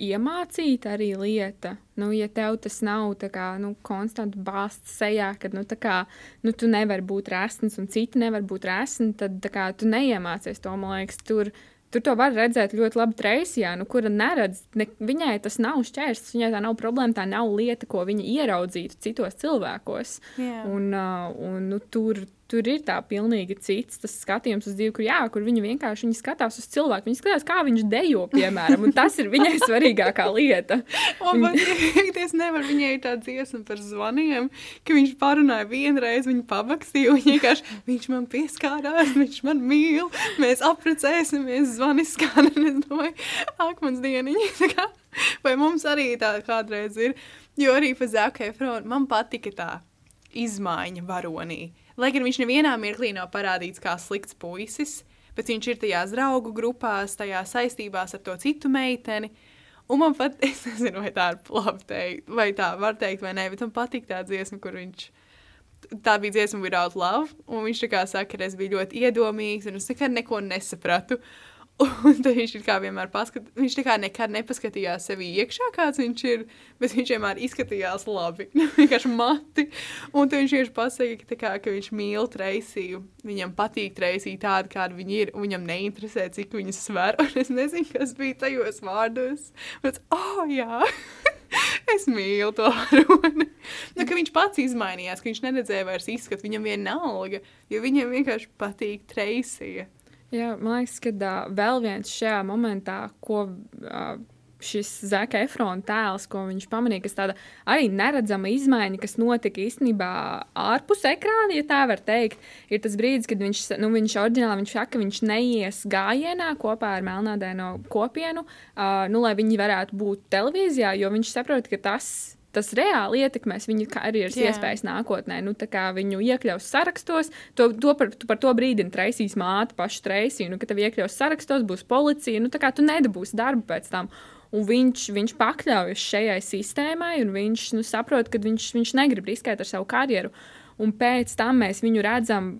[SPEAKER 3] iemācīta arī lieta. Nu, ja tev tas nav tā kā, nu, konstanti bāzts sejā, kad nu, tā kā, nu, tu nevari būt resns un citi nevar būt resni, tad tā kā, tu neiemācies to. Man liekas, tur, tur to var redzēt ļoti labi Treisijā, nu, kura neredz. Ne, viņai tas nav šķērslis, viņai tā nav problēma, tā nav lieta, ko viņa ieraudzītu citos cilvēkos.
[SPEAKER 1] Jā.
[SPEAKER 3] Un, uh, un nu, tur, tur ir tā pilnīgi cits tas skatījums uz dzīvi, kur, jā, kur viņa vienkārši viņa skatās uz cilvēku. Viņa skatās, kā viņš dejo, piemēram, un tas ir viņai svarīgākā lieta.
[SPEAKER 1] Man liekas, nevar viņai ir tā dziesma par zvaniem, ka viņš parunāja vienreiz, viņa pabakstīja, un vienkārši viņš man pieskārās, viņš man mīl, mēs apprecēsimies, zvani skan, un es domāju, ak, mans dieniņi, vai mums arī tā kādreiz ir, jo arī pa Zaku Efronu man patika tā izmaiņa varonī. Lai gan viņš nevienā mirklī nav parādīts kā slikts puisis, bet viņš ir tajās draugu grupās, tajā saistībās ar to citu meiteni. Un man pat, es nezinu, vai tā ir labi teikt, vai tā var teikt, vai nē, bet man patīk tā dziesma, kur viņš. Tā bija dziesma Without Love, un viņš tā kā saka, ka es biju ļoti iedomīgs, un es nekad neko nesapratu. Un tad viņš kā vienmēr paskat... viņš kā nekad nepaskatījās sevi iekšā, kāds viņš ir, bet viņš vienmēr izskatījās labi, vienkārši mati. Un viņš vienkārši pasaka, ka, kā, ka viņš mīl Treisiju, viņam patīk Treisija tāda, kāda viņa ir, un viņam neinteresē, cik viņa sver, un es nezinu, kas bija tajos vārdos. Bet, oh, jā! es mīlu to runu. Nu, viņš pats izmainījās, ka viņš neredzēja vairs izskatu, viņam vienalga, jo viņam vienkārši patīk Treisija.
[SPEAKER 3] Jā, man liekas, ka uh, vēl viens šajā momentā, ko uh, šis Zeka Efrona tēls, ko viņš pamanīja, kas tāda arī neredzama izmaiņa, kas notika īstenībā ārpus ekrāna, ja tā var teikt, ir tas brīdis, kad viņš, nu, viņš oriģināli viņš saka, ka viņš neies gājienā kopā ar melnādēno kopienu, uh, nu, lai viņi varētu būt televīzijā, jo viņš saprot, ka tas tas reāli ietekmēs viņu karjeras Jā. iespējas nākotnē. Nu, viņu iekļaus sarakstos, to, to par, par to brīdina Treisijas māte, paša Treisija. Nu, kad tev iekļaus sarakstos, būs policija, nu, tā kā tu nedabūsi darbu pēc tam. Un viņš, viņš pakļaujas šai sistēmai, un viņš nu, saprot, ka viņš, viņš negrib riskēt ar savu karjeru. Un pēc tam mēs viņu redzam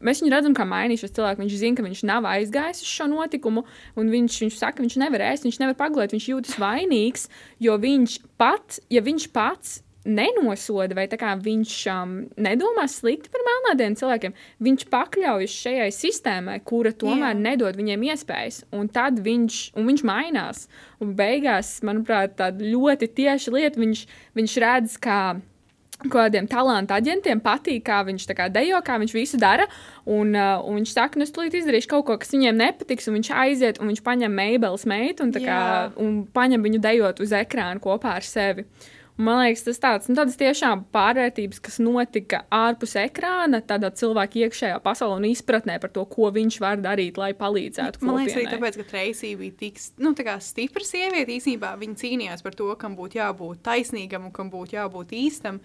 [SPEAKER 3] Mēs viņu redzam, kā mainījušies cilvēki. Viņš zina, ka viņš nav aizgājis uz šo notikumu, un viņš, viņš saka, ka viņš nevar ēst, viņš nevar pagulēt, viņš jūtas vainīgs, jo viņš pats, ja viņš pats nenosoda, vai viņš um, nedomā slikti par melnādiem cilvēkiem. Viņš pakļaujas šai sistēmai, kura tomēr Jā. nedod viņiem iespējas, un tad viņš, un viņš mainās. Un beigās, manuprāt, tāda ļoti tieša lieta, viņš, viņš redz, kā kādiem talantu aģentiem patīk, kā viņš kā dejo, kā viņš visu dara. Un, uh, un viņš saka, nu, es tulīt izdarīšu kaut ko, kas viņiem nepatiks, un viņš aiziet un viņš paņem Meibeles meitu un, kā, un paņem viņu dejot uz ekrāna kopā ar sevi. Un, man liekas, tas tāds, nu, tādas tiešām pārvērtības, kas notika ārpus ekrāna, tādā cilvēka iekšējā pasaulē un izpratnē par to, ko viņš var darīt, lai palīdzētu.
[SPEAKER 1] Man liekas, arī tāpēc, ka Treisija bija tik nu, stipra sieviete, īsnībā viņa cīnījās par to, kam būtu jābūt taisnīgam un kam būtu jābūt īstam.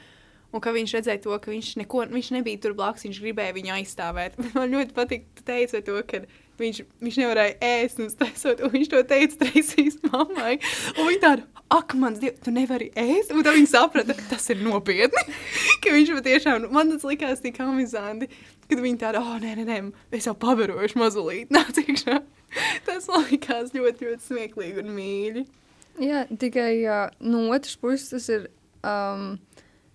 [SPEAKER 1] Un ka viņš redzēja to, ka viņš, neko, viņš nebija tur blakus, viņš gribēja viņu aizstāvēt. Man ļoti patīk, ka tu teici to, ka viņš, viņš nevarēja ēst un stresot, un viņš to teica Treisijas mammai. Un viņa tāda, ak, mans dievs, tu nevari ēst, un tad viņa saprata, tas ir nopietni, ka viņš patiešām, man tas likās tik amizanti, kad viņa tāda, oh, nē, nē, nē, es jau paverošu mazulīt, nāc iekšā. Tas likās ļoti, ļoti smieklīgi un mīļi.
[SPEAKER 2] Jā, tikai uh, no otras puses tas ir. Um,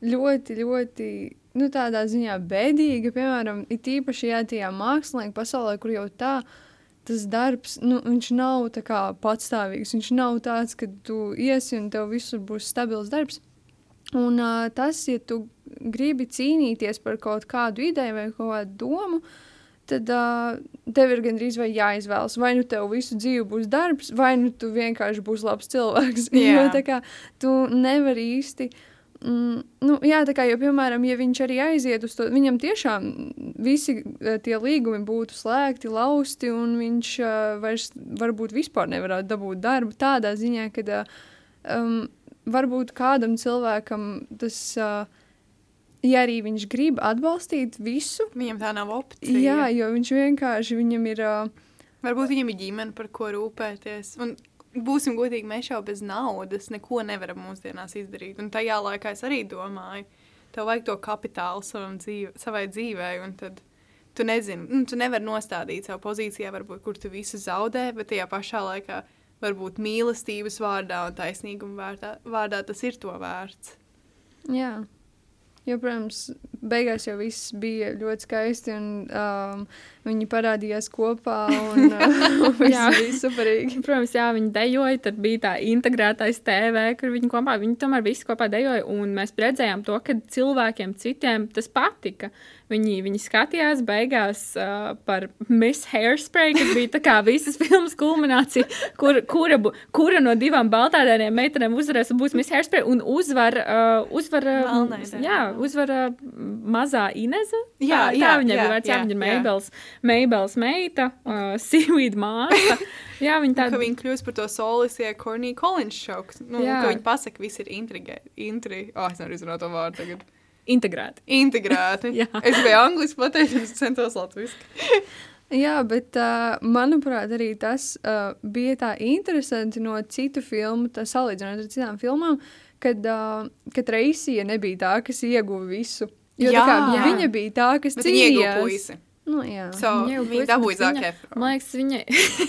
[SPEAKER 2] ļoti, ļoti nu, tādā ziņā bēdīga. Piemēram, it īpaši jā, tajā mākslinieka pasaulē, kur jau tā tas darbs, nu, viņš nav kā, patstāvīgs. Viņš nav tāds, ka tu iesi un tev visur būs stabils darbs. Un uh, tas, ja tu gribi cīnīties par kaut kādu ideju vai kādu domu, tad uh, tev ir gandrīz vai jāizvēlas. Vai nu tev visu dzīvi būs darbs, vai nu tu vienkārši būsi labs cilvēks. Yeah. jo tā kā tu nevari īsti uh, Mm, nu, jā, tā kā jau, piemēram, ja viņš arī aiziet uz to, viņam tiešām visi eh, tie līgumi būtu slēgti, lausti, un viņš uh, vairs varbūt vispār nevarētu dabūt darbu tādā ziņā, ka uh, um, varbūt kādam cilvēkam tas, uh, ja arī viņš grib atbalstīt visu,
[SPEAKER 1] viņam tā nav opcija.
[SPEAKER 2] Jā, jo viņš vienkārši, viņam ir... Uh,
[SPEAKER 1] Varbūt viņam ir ģimene, par ko rūpēties. Un būsim godīgi, mēs jau bez naudas neko nevaram mūsdienās izdarīt. Un tajā laikā es arī domāju, tev vajag to kapitālu dzīve, savai dzīvei, tad tu nezini, nu, tu nevari nostādīt savu pozīcijā, varbūt, kur tu visu zaudē, bet tajā pašā laikā varbūt mīlestības vārdā un taisnīguma vārdā, vārdā tas ir to vērts.
[SPEAKER 2] Jā. Jo, protams, beigās jau viss bija ļoti skaisti, un um, viņi parādījās kopā. Un, uh, jā, bija superīgi.
[SPEAKER 3] Protams, jā, viņi dejoja, tad bija tā integrētais TV, kur viņi kopā, viņi tomēr visi kopā dejoja, un mēs redzējām to, ka cilvēkiem citiem tas patika. Viņi, viņi skatījās beigās uh, par Miss Hairspray, kas bija kā visas filmas kulminācija, kur, kura, kura no divām baltādēniem meitenēm uzvarēs un būs Miss Hairspray un uzvar, uh, uzvar, uh, jā, uzvar uh, mazā Ineza. Jā, tā, jā, tā viņai jā, bija vērts, jā, viņa ir Meibels, Meibels meita, uh, Seaweed māsa. jā, viņa
[SPEAKER 1] tāda. Ka viņa kļūst par to solis, ja Kornija Collins šoks. Nu, jā. ka viņa pasaka, viss ir intrigai, intri, oh, es nevaru izrunāt to vārdu tagad.
[SPEAKER 3] Integrēti.
[SPEAKER 1] Integrēti. es biju angliski pateicis, un es centos latviski.
[SPEAKER 2] Jā, bet uh, manuprāt, arī tas uh, bija tā interesanti no citu filmu, salīdzinot ar citām filmām, kad, uh, kad Reisija nebija tā, kas ieguva visu. Jo, jā, kā, jā. viņa bija tā, kas cīnījās. Nu, jā.
[SPEAKER 1] So,
[SPEAKER 3] Viņa jau
[SPEAKER 1] viņa dabūja
[SPEAKER 3] viņa-
[SPEAKER 1] Efron.
[SPEAKER 3] Man liekas, viņa.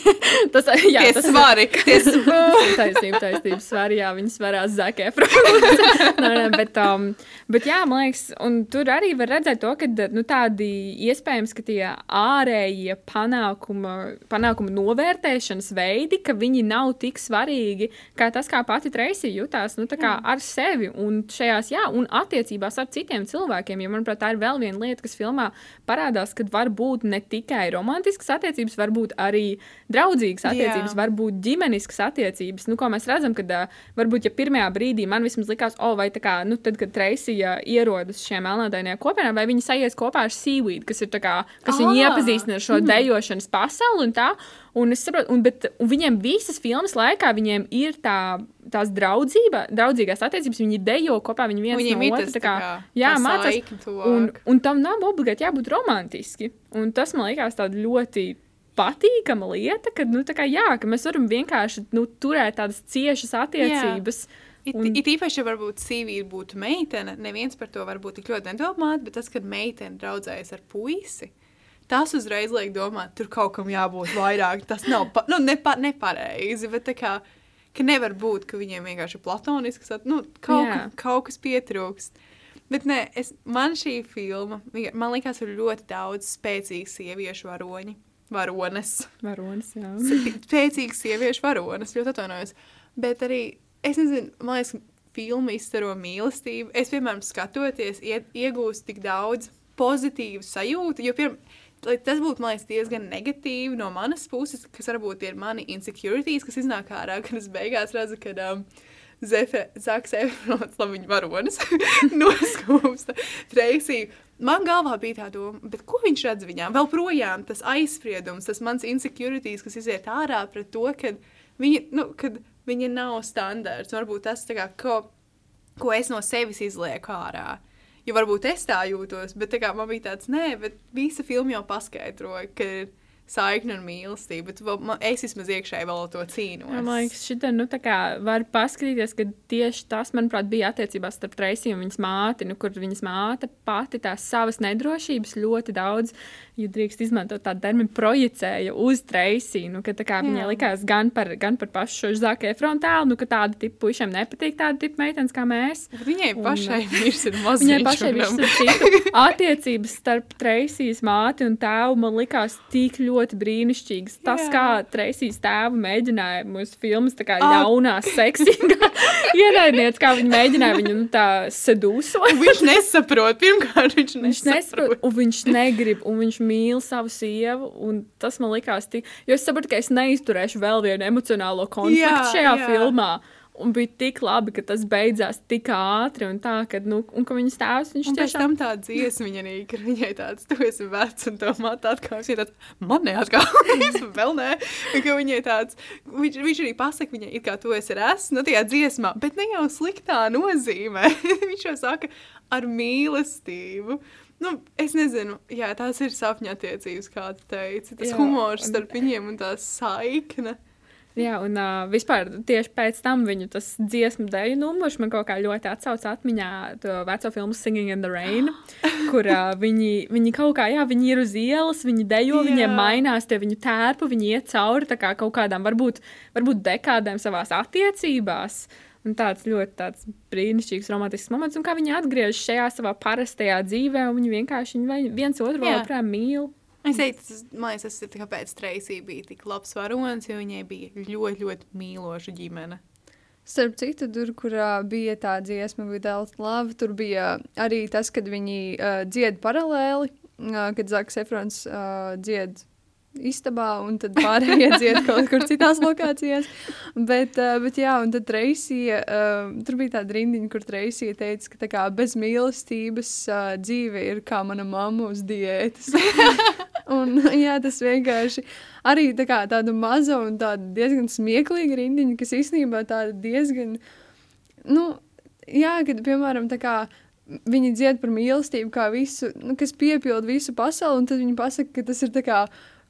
[SPEAKER 3] tas jā,
[SPEAKER 1] Tie
[SPEAKER 3] tas
[SPEAKER 1] svari, tie svari.
[SPEAKER 3] taisnība, taisnība, svarīgi, jā, viņi svarās Zakēfra. nē, nē, bet, um, bet, jā, man liekas, un tur arī var redzēt to, ka, nu, tādi iespējams, ka tie ārējie panākuma, panākuma novērtēšanas veidi, ka viņi nav tik svarīgi, kā tas, kā pati Treisija jutās, nu, kā ar sevi un šajās, jā, un attiecībās ar citiem cilvēkiem, jo, manuprāt, tā ir vēl viena lieta, kas filmā parādās, kad var būt ne tikai romantiskas attiecības, varbūt arī draudzīgas attiecības,
[SPEAKER 1] Jā.
[SPEAKER 3] varbūt ģimeniskas attiecības. Nu, ko mēs redzam, kad varbūt ja pirmajā brīdī man vismaz likās, o, vai tā kā, nu, tad, kad Treisija ierodas šiem melnādainajā kopienā, vai viņi sajies kopā ar Seaweed, kas ir tā kā, kas
[SPEAKER 1] Ah,
[SPEAKER 3] viņu iepazīstina ar šo mm. dejošanas pasauli un tā. Un es saprotu, un, bet, un viņiem visas filmas laikā viņiem ir tā, tās draudzība, draudzīgās attiecības, viņi dejo kopā, viņi viens
[SPEAKER 1] Viņiem
[SPEAKER 3] no
[SPEAKER 1] tas
[SPEAKER 3] tā kā,
[SPEAKER 1] tā kā,
[SPEAKER 3] jā, mācās. Un, un tam nav obligāti jābūt romantiski. Un tas man liekas tāda ļoti patīkama lieta, ka, nu, kā, jā, ka mēs varam vienkārši nu, turēt tādas ciešas attiecības.
[SPEAKER 1] It,
[SPEAKER 3] Un-
[SPEAKER 1] it īpaši, ja varbūt sīvīte būtu meitene, neviens par to varbūt tik ļoti nedomātu, bet tas, kad meitene draudzējas ar puisi, tas uzreiz liek domāt, tur kaut kam jābūt vairāk. Tas nav pa, nu, nepa, nepareizi, bet tā kā, ka nevar būt, ka viņiem vienkārši ir platonisks, at- nu, kaut,
[SPEAKER 3] Jā.
[SPEAKER 1] ka, kaut kas pietrūkst. Bet nē, es, man šī filma, man liekas, ir ļoti daudz spēcīgu sieviešu varoņi, varones
[SPEAKER 3] Varonis, jā.
[SPEAKER 1] spēcīgas sieviešu varonas, ļoti atvainojos. Bet arī, es nezinu, man liekas, filma izstaro mīlestību. Es, piemēram, skatoties, ie, iegūstu tik daudz pozitīvu sajūtu, jo, piemēram, lai tas būtu, man liekas, diezgan negatīvi no manas puses, kas varbūt ir mani insecurities, kas iznāk ārā, kad es beigās redzu, ka um, Zaks Efrons, labi, viņa varonis, noskūpsta Treisiju. Man galvā bija tā doma, bet ko viņš redz viņā? Vēl projām tas aizspriedums, tas mans insecurities, kas iziet ārā pret to, ka viņa, nu, kad viņa nav standarts. Varbūt tas, kā, ko, ko es no sevis izlieku ārā. Jo varbūt es tā jūtos, bet tā kā man bija tāds, nē, bet visa filma jau paskaidroja, ka ir saikne un mīlestība. Bet vēl, man, es vismaz iekšēji vēl to cīnos.
[SPEAKER 3] Man liekas, šitā, nu, tā kā var paskatīties, ka tieši tas, manuprāt, bija attiecībās starp Treisiju un viņas māti, nu, kur viņas māte pati tās savas nedrošības ļoti daudz, ja drīkst izmantot tādu terminu, projicēja uz nu, kā viņai likās gan par, gan par pašu šo Zāke frontālu, nu, ka tāda tipa puišiem nepatīk tāda tipa meitenes kā mēs.
[SPEAKER 1] Bet viņai
[SPEAKER 3] Un,
[SPEAKER 1] pašai virs ir mazs.
[SPEAKER 3] Viņai pašai viss ir citu. Attiecības starp Treisijas māti un tēvu man likās tik ļoti brīnišķīgas. Tas,
[SPEAKER 1] Jā.
[SPEAKER 3] kā Treisijas tēvu mēģināja mūsu filmas tā kā
[SPEAKER 1] Ah.
[SPEAKER 3] ļaunā, seksīgā ienaidniec, kā viņi mēģināja viņu nu, tā sedūsot.
[SPEAKER 1] Viņš nesaprot, pirmkārt, viņš
[SPEAKER 3] Viņš nesaprot, un viņš negrib, un viņš mīl savu sievu. un Tas man likās, tik, jo es saprotu, ka es neizturēšu vēl vienu emocionālo konfliktu
[SPEAKER 1] Jā,
[SPEAKER 3] šajā
[SPEAKER 1] jā.
[SPEAKER 3] filmā. Un bija tik labi, ka tas beidzās tik ātri, un tā, ka, nu, un ka viņas tēvs viņš
[SPEAKER 1] Un pēc
[SPEAKER 3] tiešām
[SPEAKER 1] tam tā dziesma viņa arī, ka viņai tāds, tu esi vecs, un to māte atkal, viņa tāds, man neatkal, vēl nē, un ka viņai tāds, viņš, viņš arī pasaka viņai, it kā tu esi res, nu tajā dziesmā, bet ne jau sliktā nozīmē, viņš jau saka ar mīlestību. Nu, es nezinu, jā, tās ir sapņu attiecības, kā tu teici, tas
[SPEAKER 3] Jā,
[SPEAKER 1] humors
[SPEAKER 3] un-
[SPEAKER 1] starp viņiem un tā saikne.
[SPEAKER 3] Jā, un uh, vispār tieši pēc tam viņu tas dziesmu dēļu numurs man kaut kā ļoti atsauca atmiņā to veco filmu Singing in the Rain, kur uh, viņi, viņi kaut kā, jā, viņi ir uz ielas, viņi dejo,
[SPEAKER 1] Jā.
[SPEAKER 3] viņiem mainās tie viņu tērpu, viņi iet cauri kā kaut kādām varbūt, varbūt dekādēm savās attiecībās. Un tāds ļoti tāds brīnišķīgs romantisks moments, un kā viņi atgriežas šajā savā parastajā dzīvē, un viņi vienkārši viņi viens otru vēl
[SPEAKER 1] Jā.
[SPEAKER 3] joprojām mīl.
[SPEAKER 1] Es teicu, tas, man liekas, tas ir tāpēc Treisija bija tik labs varonis, jo viņai bija ļoti, ļoti mīloša ģimene.
[SPEAKER 2] Starp citu, tur, kur uh, bija tā dziesma, bija Lava, tur bija arī tas, kad viņi uh, dzied paralēli, uh, kad Zaks Efrons uh, dzied istabā, un tad pārējie dzied kaut kur citās lokācijās. Bet, uh, bet jā, un tad Reisija, uh, tur bija tāda rindiņa, kur Reisija teica, ka tā kā bez mīlestības uh, dzīve ir kā mana mamma uz diētas. un, jā, tas vienkārši arī tā kā tāda maza un tāda diezgan smieklīga rindiņa, kas īstenībā tāda diezgan, nu, jā, kad, piemēram, tā kā viņi dzied par mīlestību, kā visu, nu, kas piepilda visu pasauli, un tad viņi pasaka, ka tas ir tā kā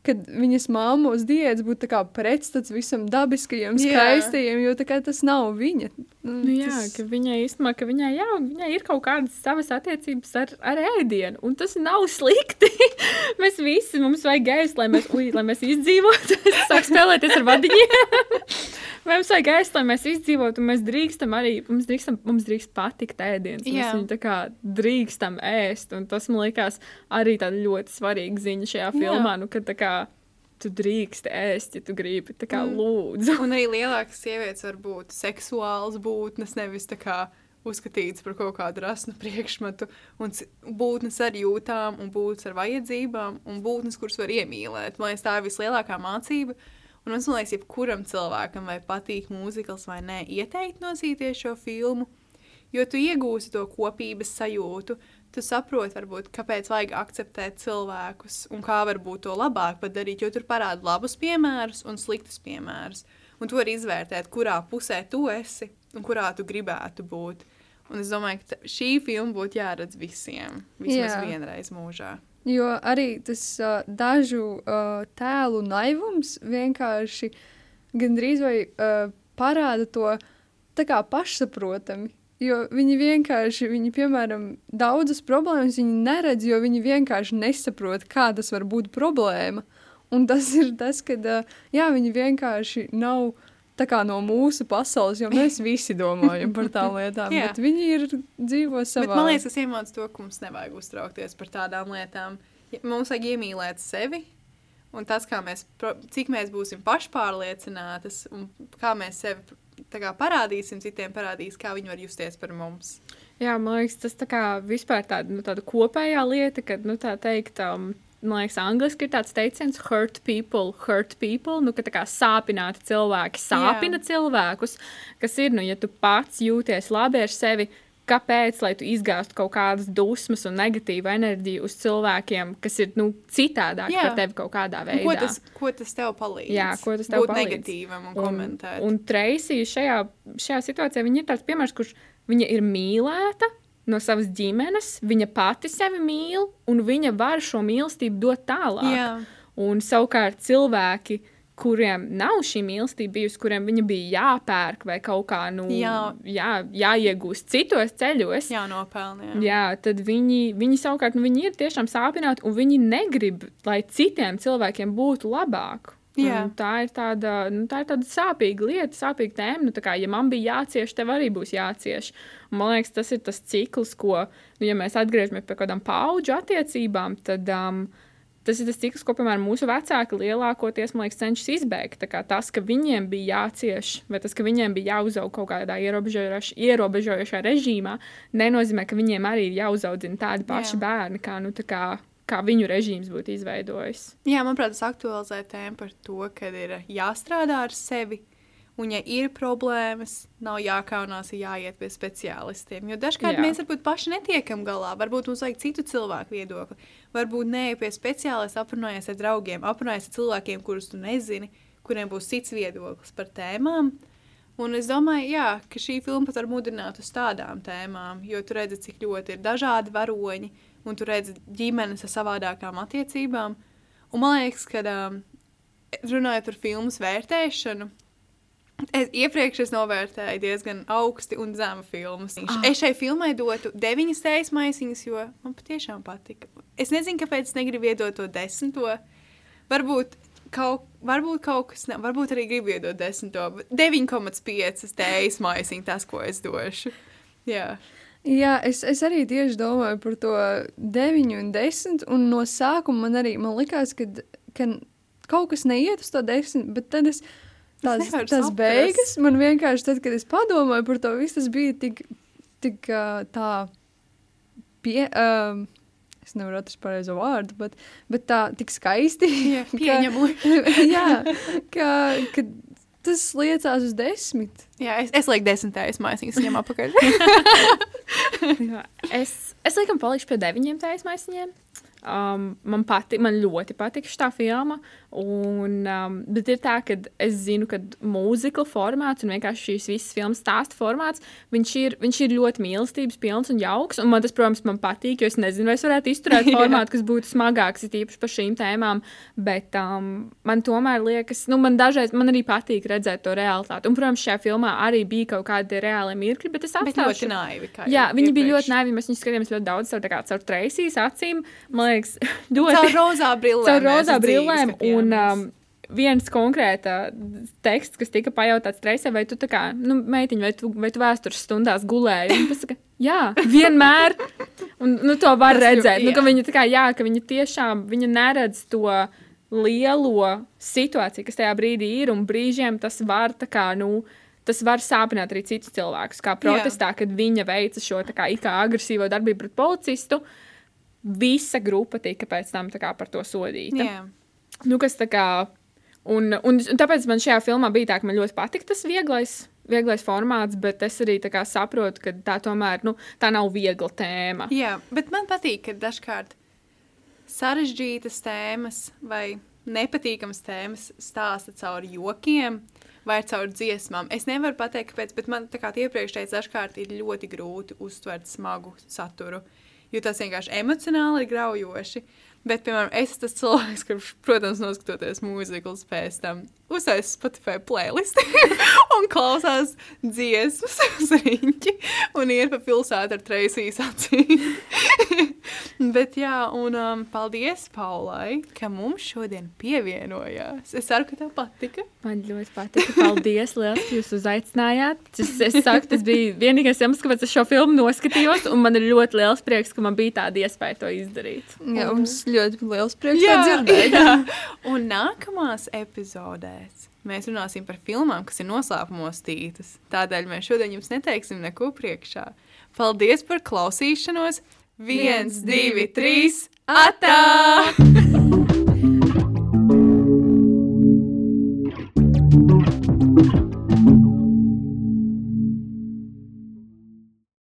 [SPEAKER 2] kad viņas mamma uz diētas būtu pretstats visam dabiskajam, skaistajam, jo tā kā tas nav viņa.
[SPEAKER 3] Nu, jā,
[SPEAKER 2] tas,
[SPEAKER 3] ka viņai īstenībā, ka viņai, jā, viņai ir kaut kādas savas attiecības ar, ar ēdienu, un tas nav slikti. mēs visi, mums vajag gaisu, lai mēs, uj, lai mēs izdzīvotu. Es sāku spēlēties ar vadiņiem. Mums vajag gaisu, lai mēs izdzīvotu, un mēs drīkstam arī, mums drīkstam, mums drīkst patikt ēdienas. Mēs
[SPEAKER 1] Jā.
[SPEAKER 3] viņu tā kā drīkstam ēst, un tas, man liekas, arī tāda ļoti svarīga ziņa šajā filmā, nu, ka tā kā tu drīkst ēst, ja tu gribi, tā kā
[SPEAKER 1] Mm.
[SPEAKER 3] lūdzu.
[SPEAKER 1] Un arī lielākas sievietes var būt seksuāls būtnes, nevis tā kā uzskatīts par kaut kādu rasnu priekšmetu, un būtnes ar jūtām, un būtnes ar vajadzībām, un būtnes, kuras var iemīlēt. Man liekas, tā ir vislielākā mācība. Un man liekas, jebkuram cilvēkam, vai patīk mūzikls vai nē, ieteikt nosīties šo filmu, jo tu iegūsi to kopības sajūtu. Tu saproti, varbūt, kāpēc vajag akceptēt cilvēkus un kā varbūt to labāk padarīt, jo tur parāda labus piemērus un sliktus piemērus. Un tu vari izvērtēt, kurā pusē tu esi un kurā tu gribētu būt. Un es domāju, ka šī filma būtu jāredz visiem, vismaz
[SPEAKER 2] Jā.
[SPEAKER 1] vienreiz mūžā.
[SPEAKER 2] Jo arī tas uh, dažu uh, tēlu naivums vienkārši gandrīz vai uh, parāda to tā kā pašsaprotami. Jo viņi vienkārši, viņi, piemēram, daudzas problēmas viņi neredz, jo viņi vienkārši nesaprot, kā tas var būt problēma. Un tas ir tas, ka jā, viņi vienkārši nav no mūsu pasaules, jo mēs visi domājam par tām lietām, bet viņi ir dzīvo savā.
[SPEAKER 1] Bet man liekas, tas iemācīja to, ka mums nevajag uztraukties par tādām lietām. Mums vajag iemīlēt sevi. Un tas, kā mēs, cik mēs būsim pašpārliecinātas un kā mēs sevi kā parādīsim, citiem parādīs, kā viņi var justies par mums.
[SPEAKER 3] Jā, man liekas, tas tā kā vispār tāda, nu, tāda kopējā lieta, kad, nu, tā teikt, um, man liekas, angliski ir tāds teiciens, hurt people, hurt people, nu, ka tā kā sāpināti cilvēki sāpina Jā. cilvēkus, kas ir, nu, ja tu pats jūties labi ar sevi, kāpēc, lai tu izgāstu kaut kādas dusmas un negatīvu enerģiju uz cilvēkiem, kas ir, nu, citādāk
[SPEAKER 1] Jā.
[SPEAKER 3] par tevi kaut kādā veidā.
[SPEAKER 1] Ko tas, ko tas tev palīdz?
[SPEAKER 3] Jā, ko tas tev
[SPEAKER 1] būt
[SPEAKER 3] palīdz.
[SPEAKER 1] negatīvam un, un komentēt.
[SPEAKER 3] Un Treisija šajā, šajā situācijā viņa ir tāds piemērs, kurš viņa ir mīlēta no savas ģimenes, viņa pati sevi mīl, un viņa var šo mīlestību dot tālāk.
[SPEAKER 1] Jā.
[SPEAKER 3] Un savukārt cilvēki, kuriem nav šī mīlestība bijusi, kuriem viņa bija jāpērk vai kaut kā nu,
[SPEAKER 1] Jā.
[SPEAKER 3] jā, jāiegūst citos ceļos.
[SPEAKER 1] Jā, nopelnījā.
[SPEAKER 3] Jā, tad viņi, viņi savukārt nu, viņi ir tiešām sāpināti, un viņi negrib, lai citiem cilvēkiem būtu labāk.
[SPEAKER 1] Jā.
[SPEAKER 3] Tā ir, tāda, nu, tā ir tāda sāpīga lieta, sāpīga tēma. Nu, kā, ja man bija jācieš, tev arī būs jācieš. Un, man liekas, tas ir tas cikls, ko, nu, ja mēs atgriežamies pie kaut kādām paudžu attiecībām, tad um, tas ir tas cikls, ko, piemēram, mūsu vecāki lielākoties liekas, cenšas kā Tas, ka viņiem bija jācieš, vai tas, ka viņiem bija jāuzaug kaut kādā ierobežojošā režīmā, nenozīmē, ka viņiem arī ir jāuzaudzina tādi paši
[SPEAKER 1] Jā.
[SPEAKER 3] bērni, kā, nu, tā kā, kā viņu režīms būtu izveidojis.
[SPEAKER 1] Jā, manuprāt, tas aktualizē tēmu par to, ka ir jāstrādā ar sevi. Un, ja ir problēmas, nav jākaunās, ir jāiet pie speciālistiem. Jo dažkārt
[SPEAKER 3] Jā.
[SPEAKER 1] Mēs varbūt paši netiekam galā. Varbūt mums vajag citu cilvēku viedokli. Varbūt nē, pie speciālista aprunājies ar draugiem, aprunājies ar cilvēkiem, kurus tu nezini, kuriem būs cits viedoklis par tēmām. Un es domāju, jā, ka šī filma pat var mudināt uz tādām tēmām, jo tu redzi, cik ļoti ir dažādi varoņi, un tu redzi ģimenes ar savādākām attiecībām. Un man liekas, ka um, runājot par filmu vērtēšanu, es iepriekš es novērtēju diezgan augsti un zemu filmas. Ah. Es šai filmai dotu deviņas tējas maisiņas, jo man patiešām patika. Es nezinu, kāpēc es negribu iedot to desmito. Varbūt kaut, varbūt kaut kas, ne, varbūt arī gribu iedot desmito, bet 9,5 tējas maisiņas, tas, ko es došu. Jā.
[SPEAKER 2] Jā, es, es arī tieši domāju par to 9 un 10. Un no sākuma man arī man likās, ka, ka kaut kas neiet uz to 10, bet tad es.
[SPEAKER 1] Nevaru
[SPEAKER 2] tās
[SPEAKER 1] saprast.
[SPEAKER 2] beigas man vienkārši, tad, kad es padomāju par to, viss tas bija tik, tik ā, tā pie. Um, es nevaru atrast pareizo vārdu, bet, bet tā tik skaisti.
[SPEAKER 1] Jā,
[SPEAKER 2] ka- jā, ka, ka tas liecās uz desmit.
[SPEAKER 1] Jā, es, es lieku desmit tējas maisiņas, ņem apakaļ.
[SPEAKER 3] Es, es laikam palikšu pie deviņiem tējas maisiņiem. Um, man, pati, man ļoti patīk šī filma. Un, um, bet ir tā, ka es zinu, ka mūzikla formāts un vienkārši šīs visas filmas stāsta formāts, viņš ir, viņš ir ļoti mīlestības pilns un jauks. Un man tas, protams, man patīk, jo es nezinu, vai es varētu izturēt formātu, kas būtu smagāks, īpaši par šīm tēmām. Bet um, man tomēr liekas, nu, man dažreiz man arī patīk redzēt to realitāti. Un, protams, šajā filmā arī bija kaut kādi reāli mirkļi, bet es. Jā, viņi bija ļoti naivi. Mēs viņus skatījāmies ļoti daudz caur, kā, caur treisīs acīm. Man liekas,
[SPEAKER 1] ļoti. Caur rozā brillēm.
[SPEAKER 3] Caur rozā brillēm. Un, um, viens konkrēta teksts, kas tika pajautāts reizē, vai tu tā kā, nu, meitiņa, vai tu, vai tu vēstures stundās gulēji? Un pasaka, jā, vienmēr. Un, nu, to var Tas redzēt. Nu, ka viņa tā kā, jā, ka viņa tiešām, viņa neredz to lielo situāciju, kas tajā brīdī ir, un brīžiem tas var tā kā, nu, tas var sāpināt arī citus cilvēkus. Kā protestā, Jā. kad viņa veica šo kā, kā agresīvo darbību pret policistu, visa grupa tika pēc tam kā, par to sodīta. Jā. Nu, kas kā Un, un, un tāpēc man šajā filmā bija tā, ka man ļoti patika tas vieglais, vieglais formāts, bet es arī kā, saprotu, ka tā tomēr nu, tā nav viegla tēma.
[SPEAKER 1] Jā, bet man patīk, ka dažkārt sarežģītas tēmas vai nepatīkamas tēmas stāsta caur jokiem. Vai caur dziesmām. Es nevaru pateikt, kāpēc, bet man, kā iepriekš teicu, dažkārt ir ļoti grūti uztvert smagu saturu, jo tas vienkārši emocionāli ir graujoši. Bet, piemēram, es esmu tas cilvēks, kurš, protams, noskatoties mūzikas pēc tam, uzsācis Spotify playlisti un klausās dziesmas uz rīņķi un iet pa pilsētu ar treisīs acīm. Bet, jā, un um, paldies Paulai, ka mums šodien pievienojās. Es ceru, ka tev patika.
[SPEAKER 3] Man ļoti patika. Paldies, liels, ka jūs uzaicinājāt. Es, es saku, tas bija vienīgais iemesls, kāpēc es šo filmu noskatījos, un man ir ļoti liels prieks, ka man bija tāda iespēja to izdarīt.
[SPEAKER 2] Jā, mums ļoti liels prieks jā, dzirdēt. Jā.
[SPEAKER 1] Un nākamās epizodēs mēs runāsim par filmām, kas ir noslēpumos tītas. Tādēļ mēs šodien jums neteiksim neko priekšā. Paldies par klausīšanos! Viens, divi, trīs! Atā!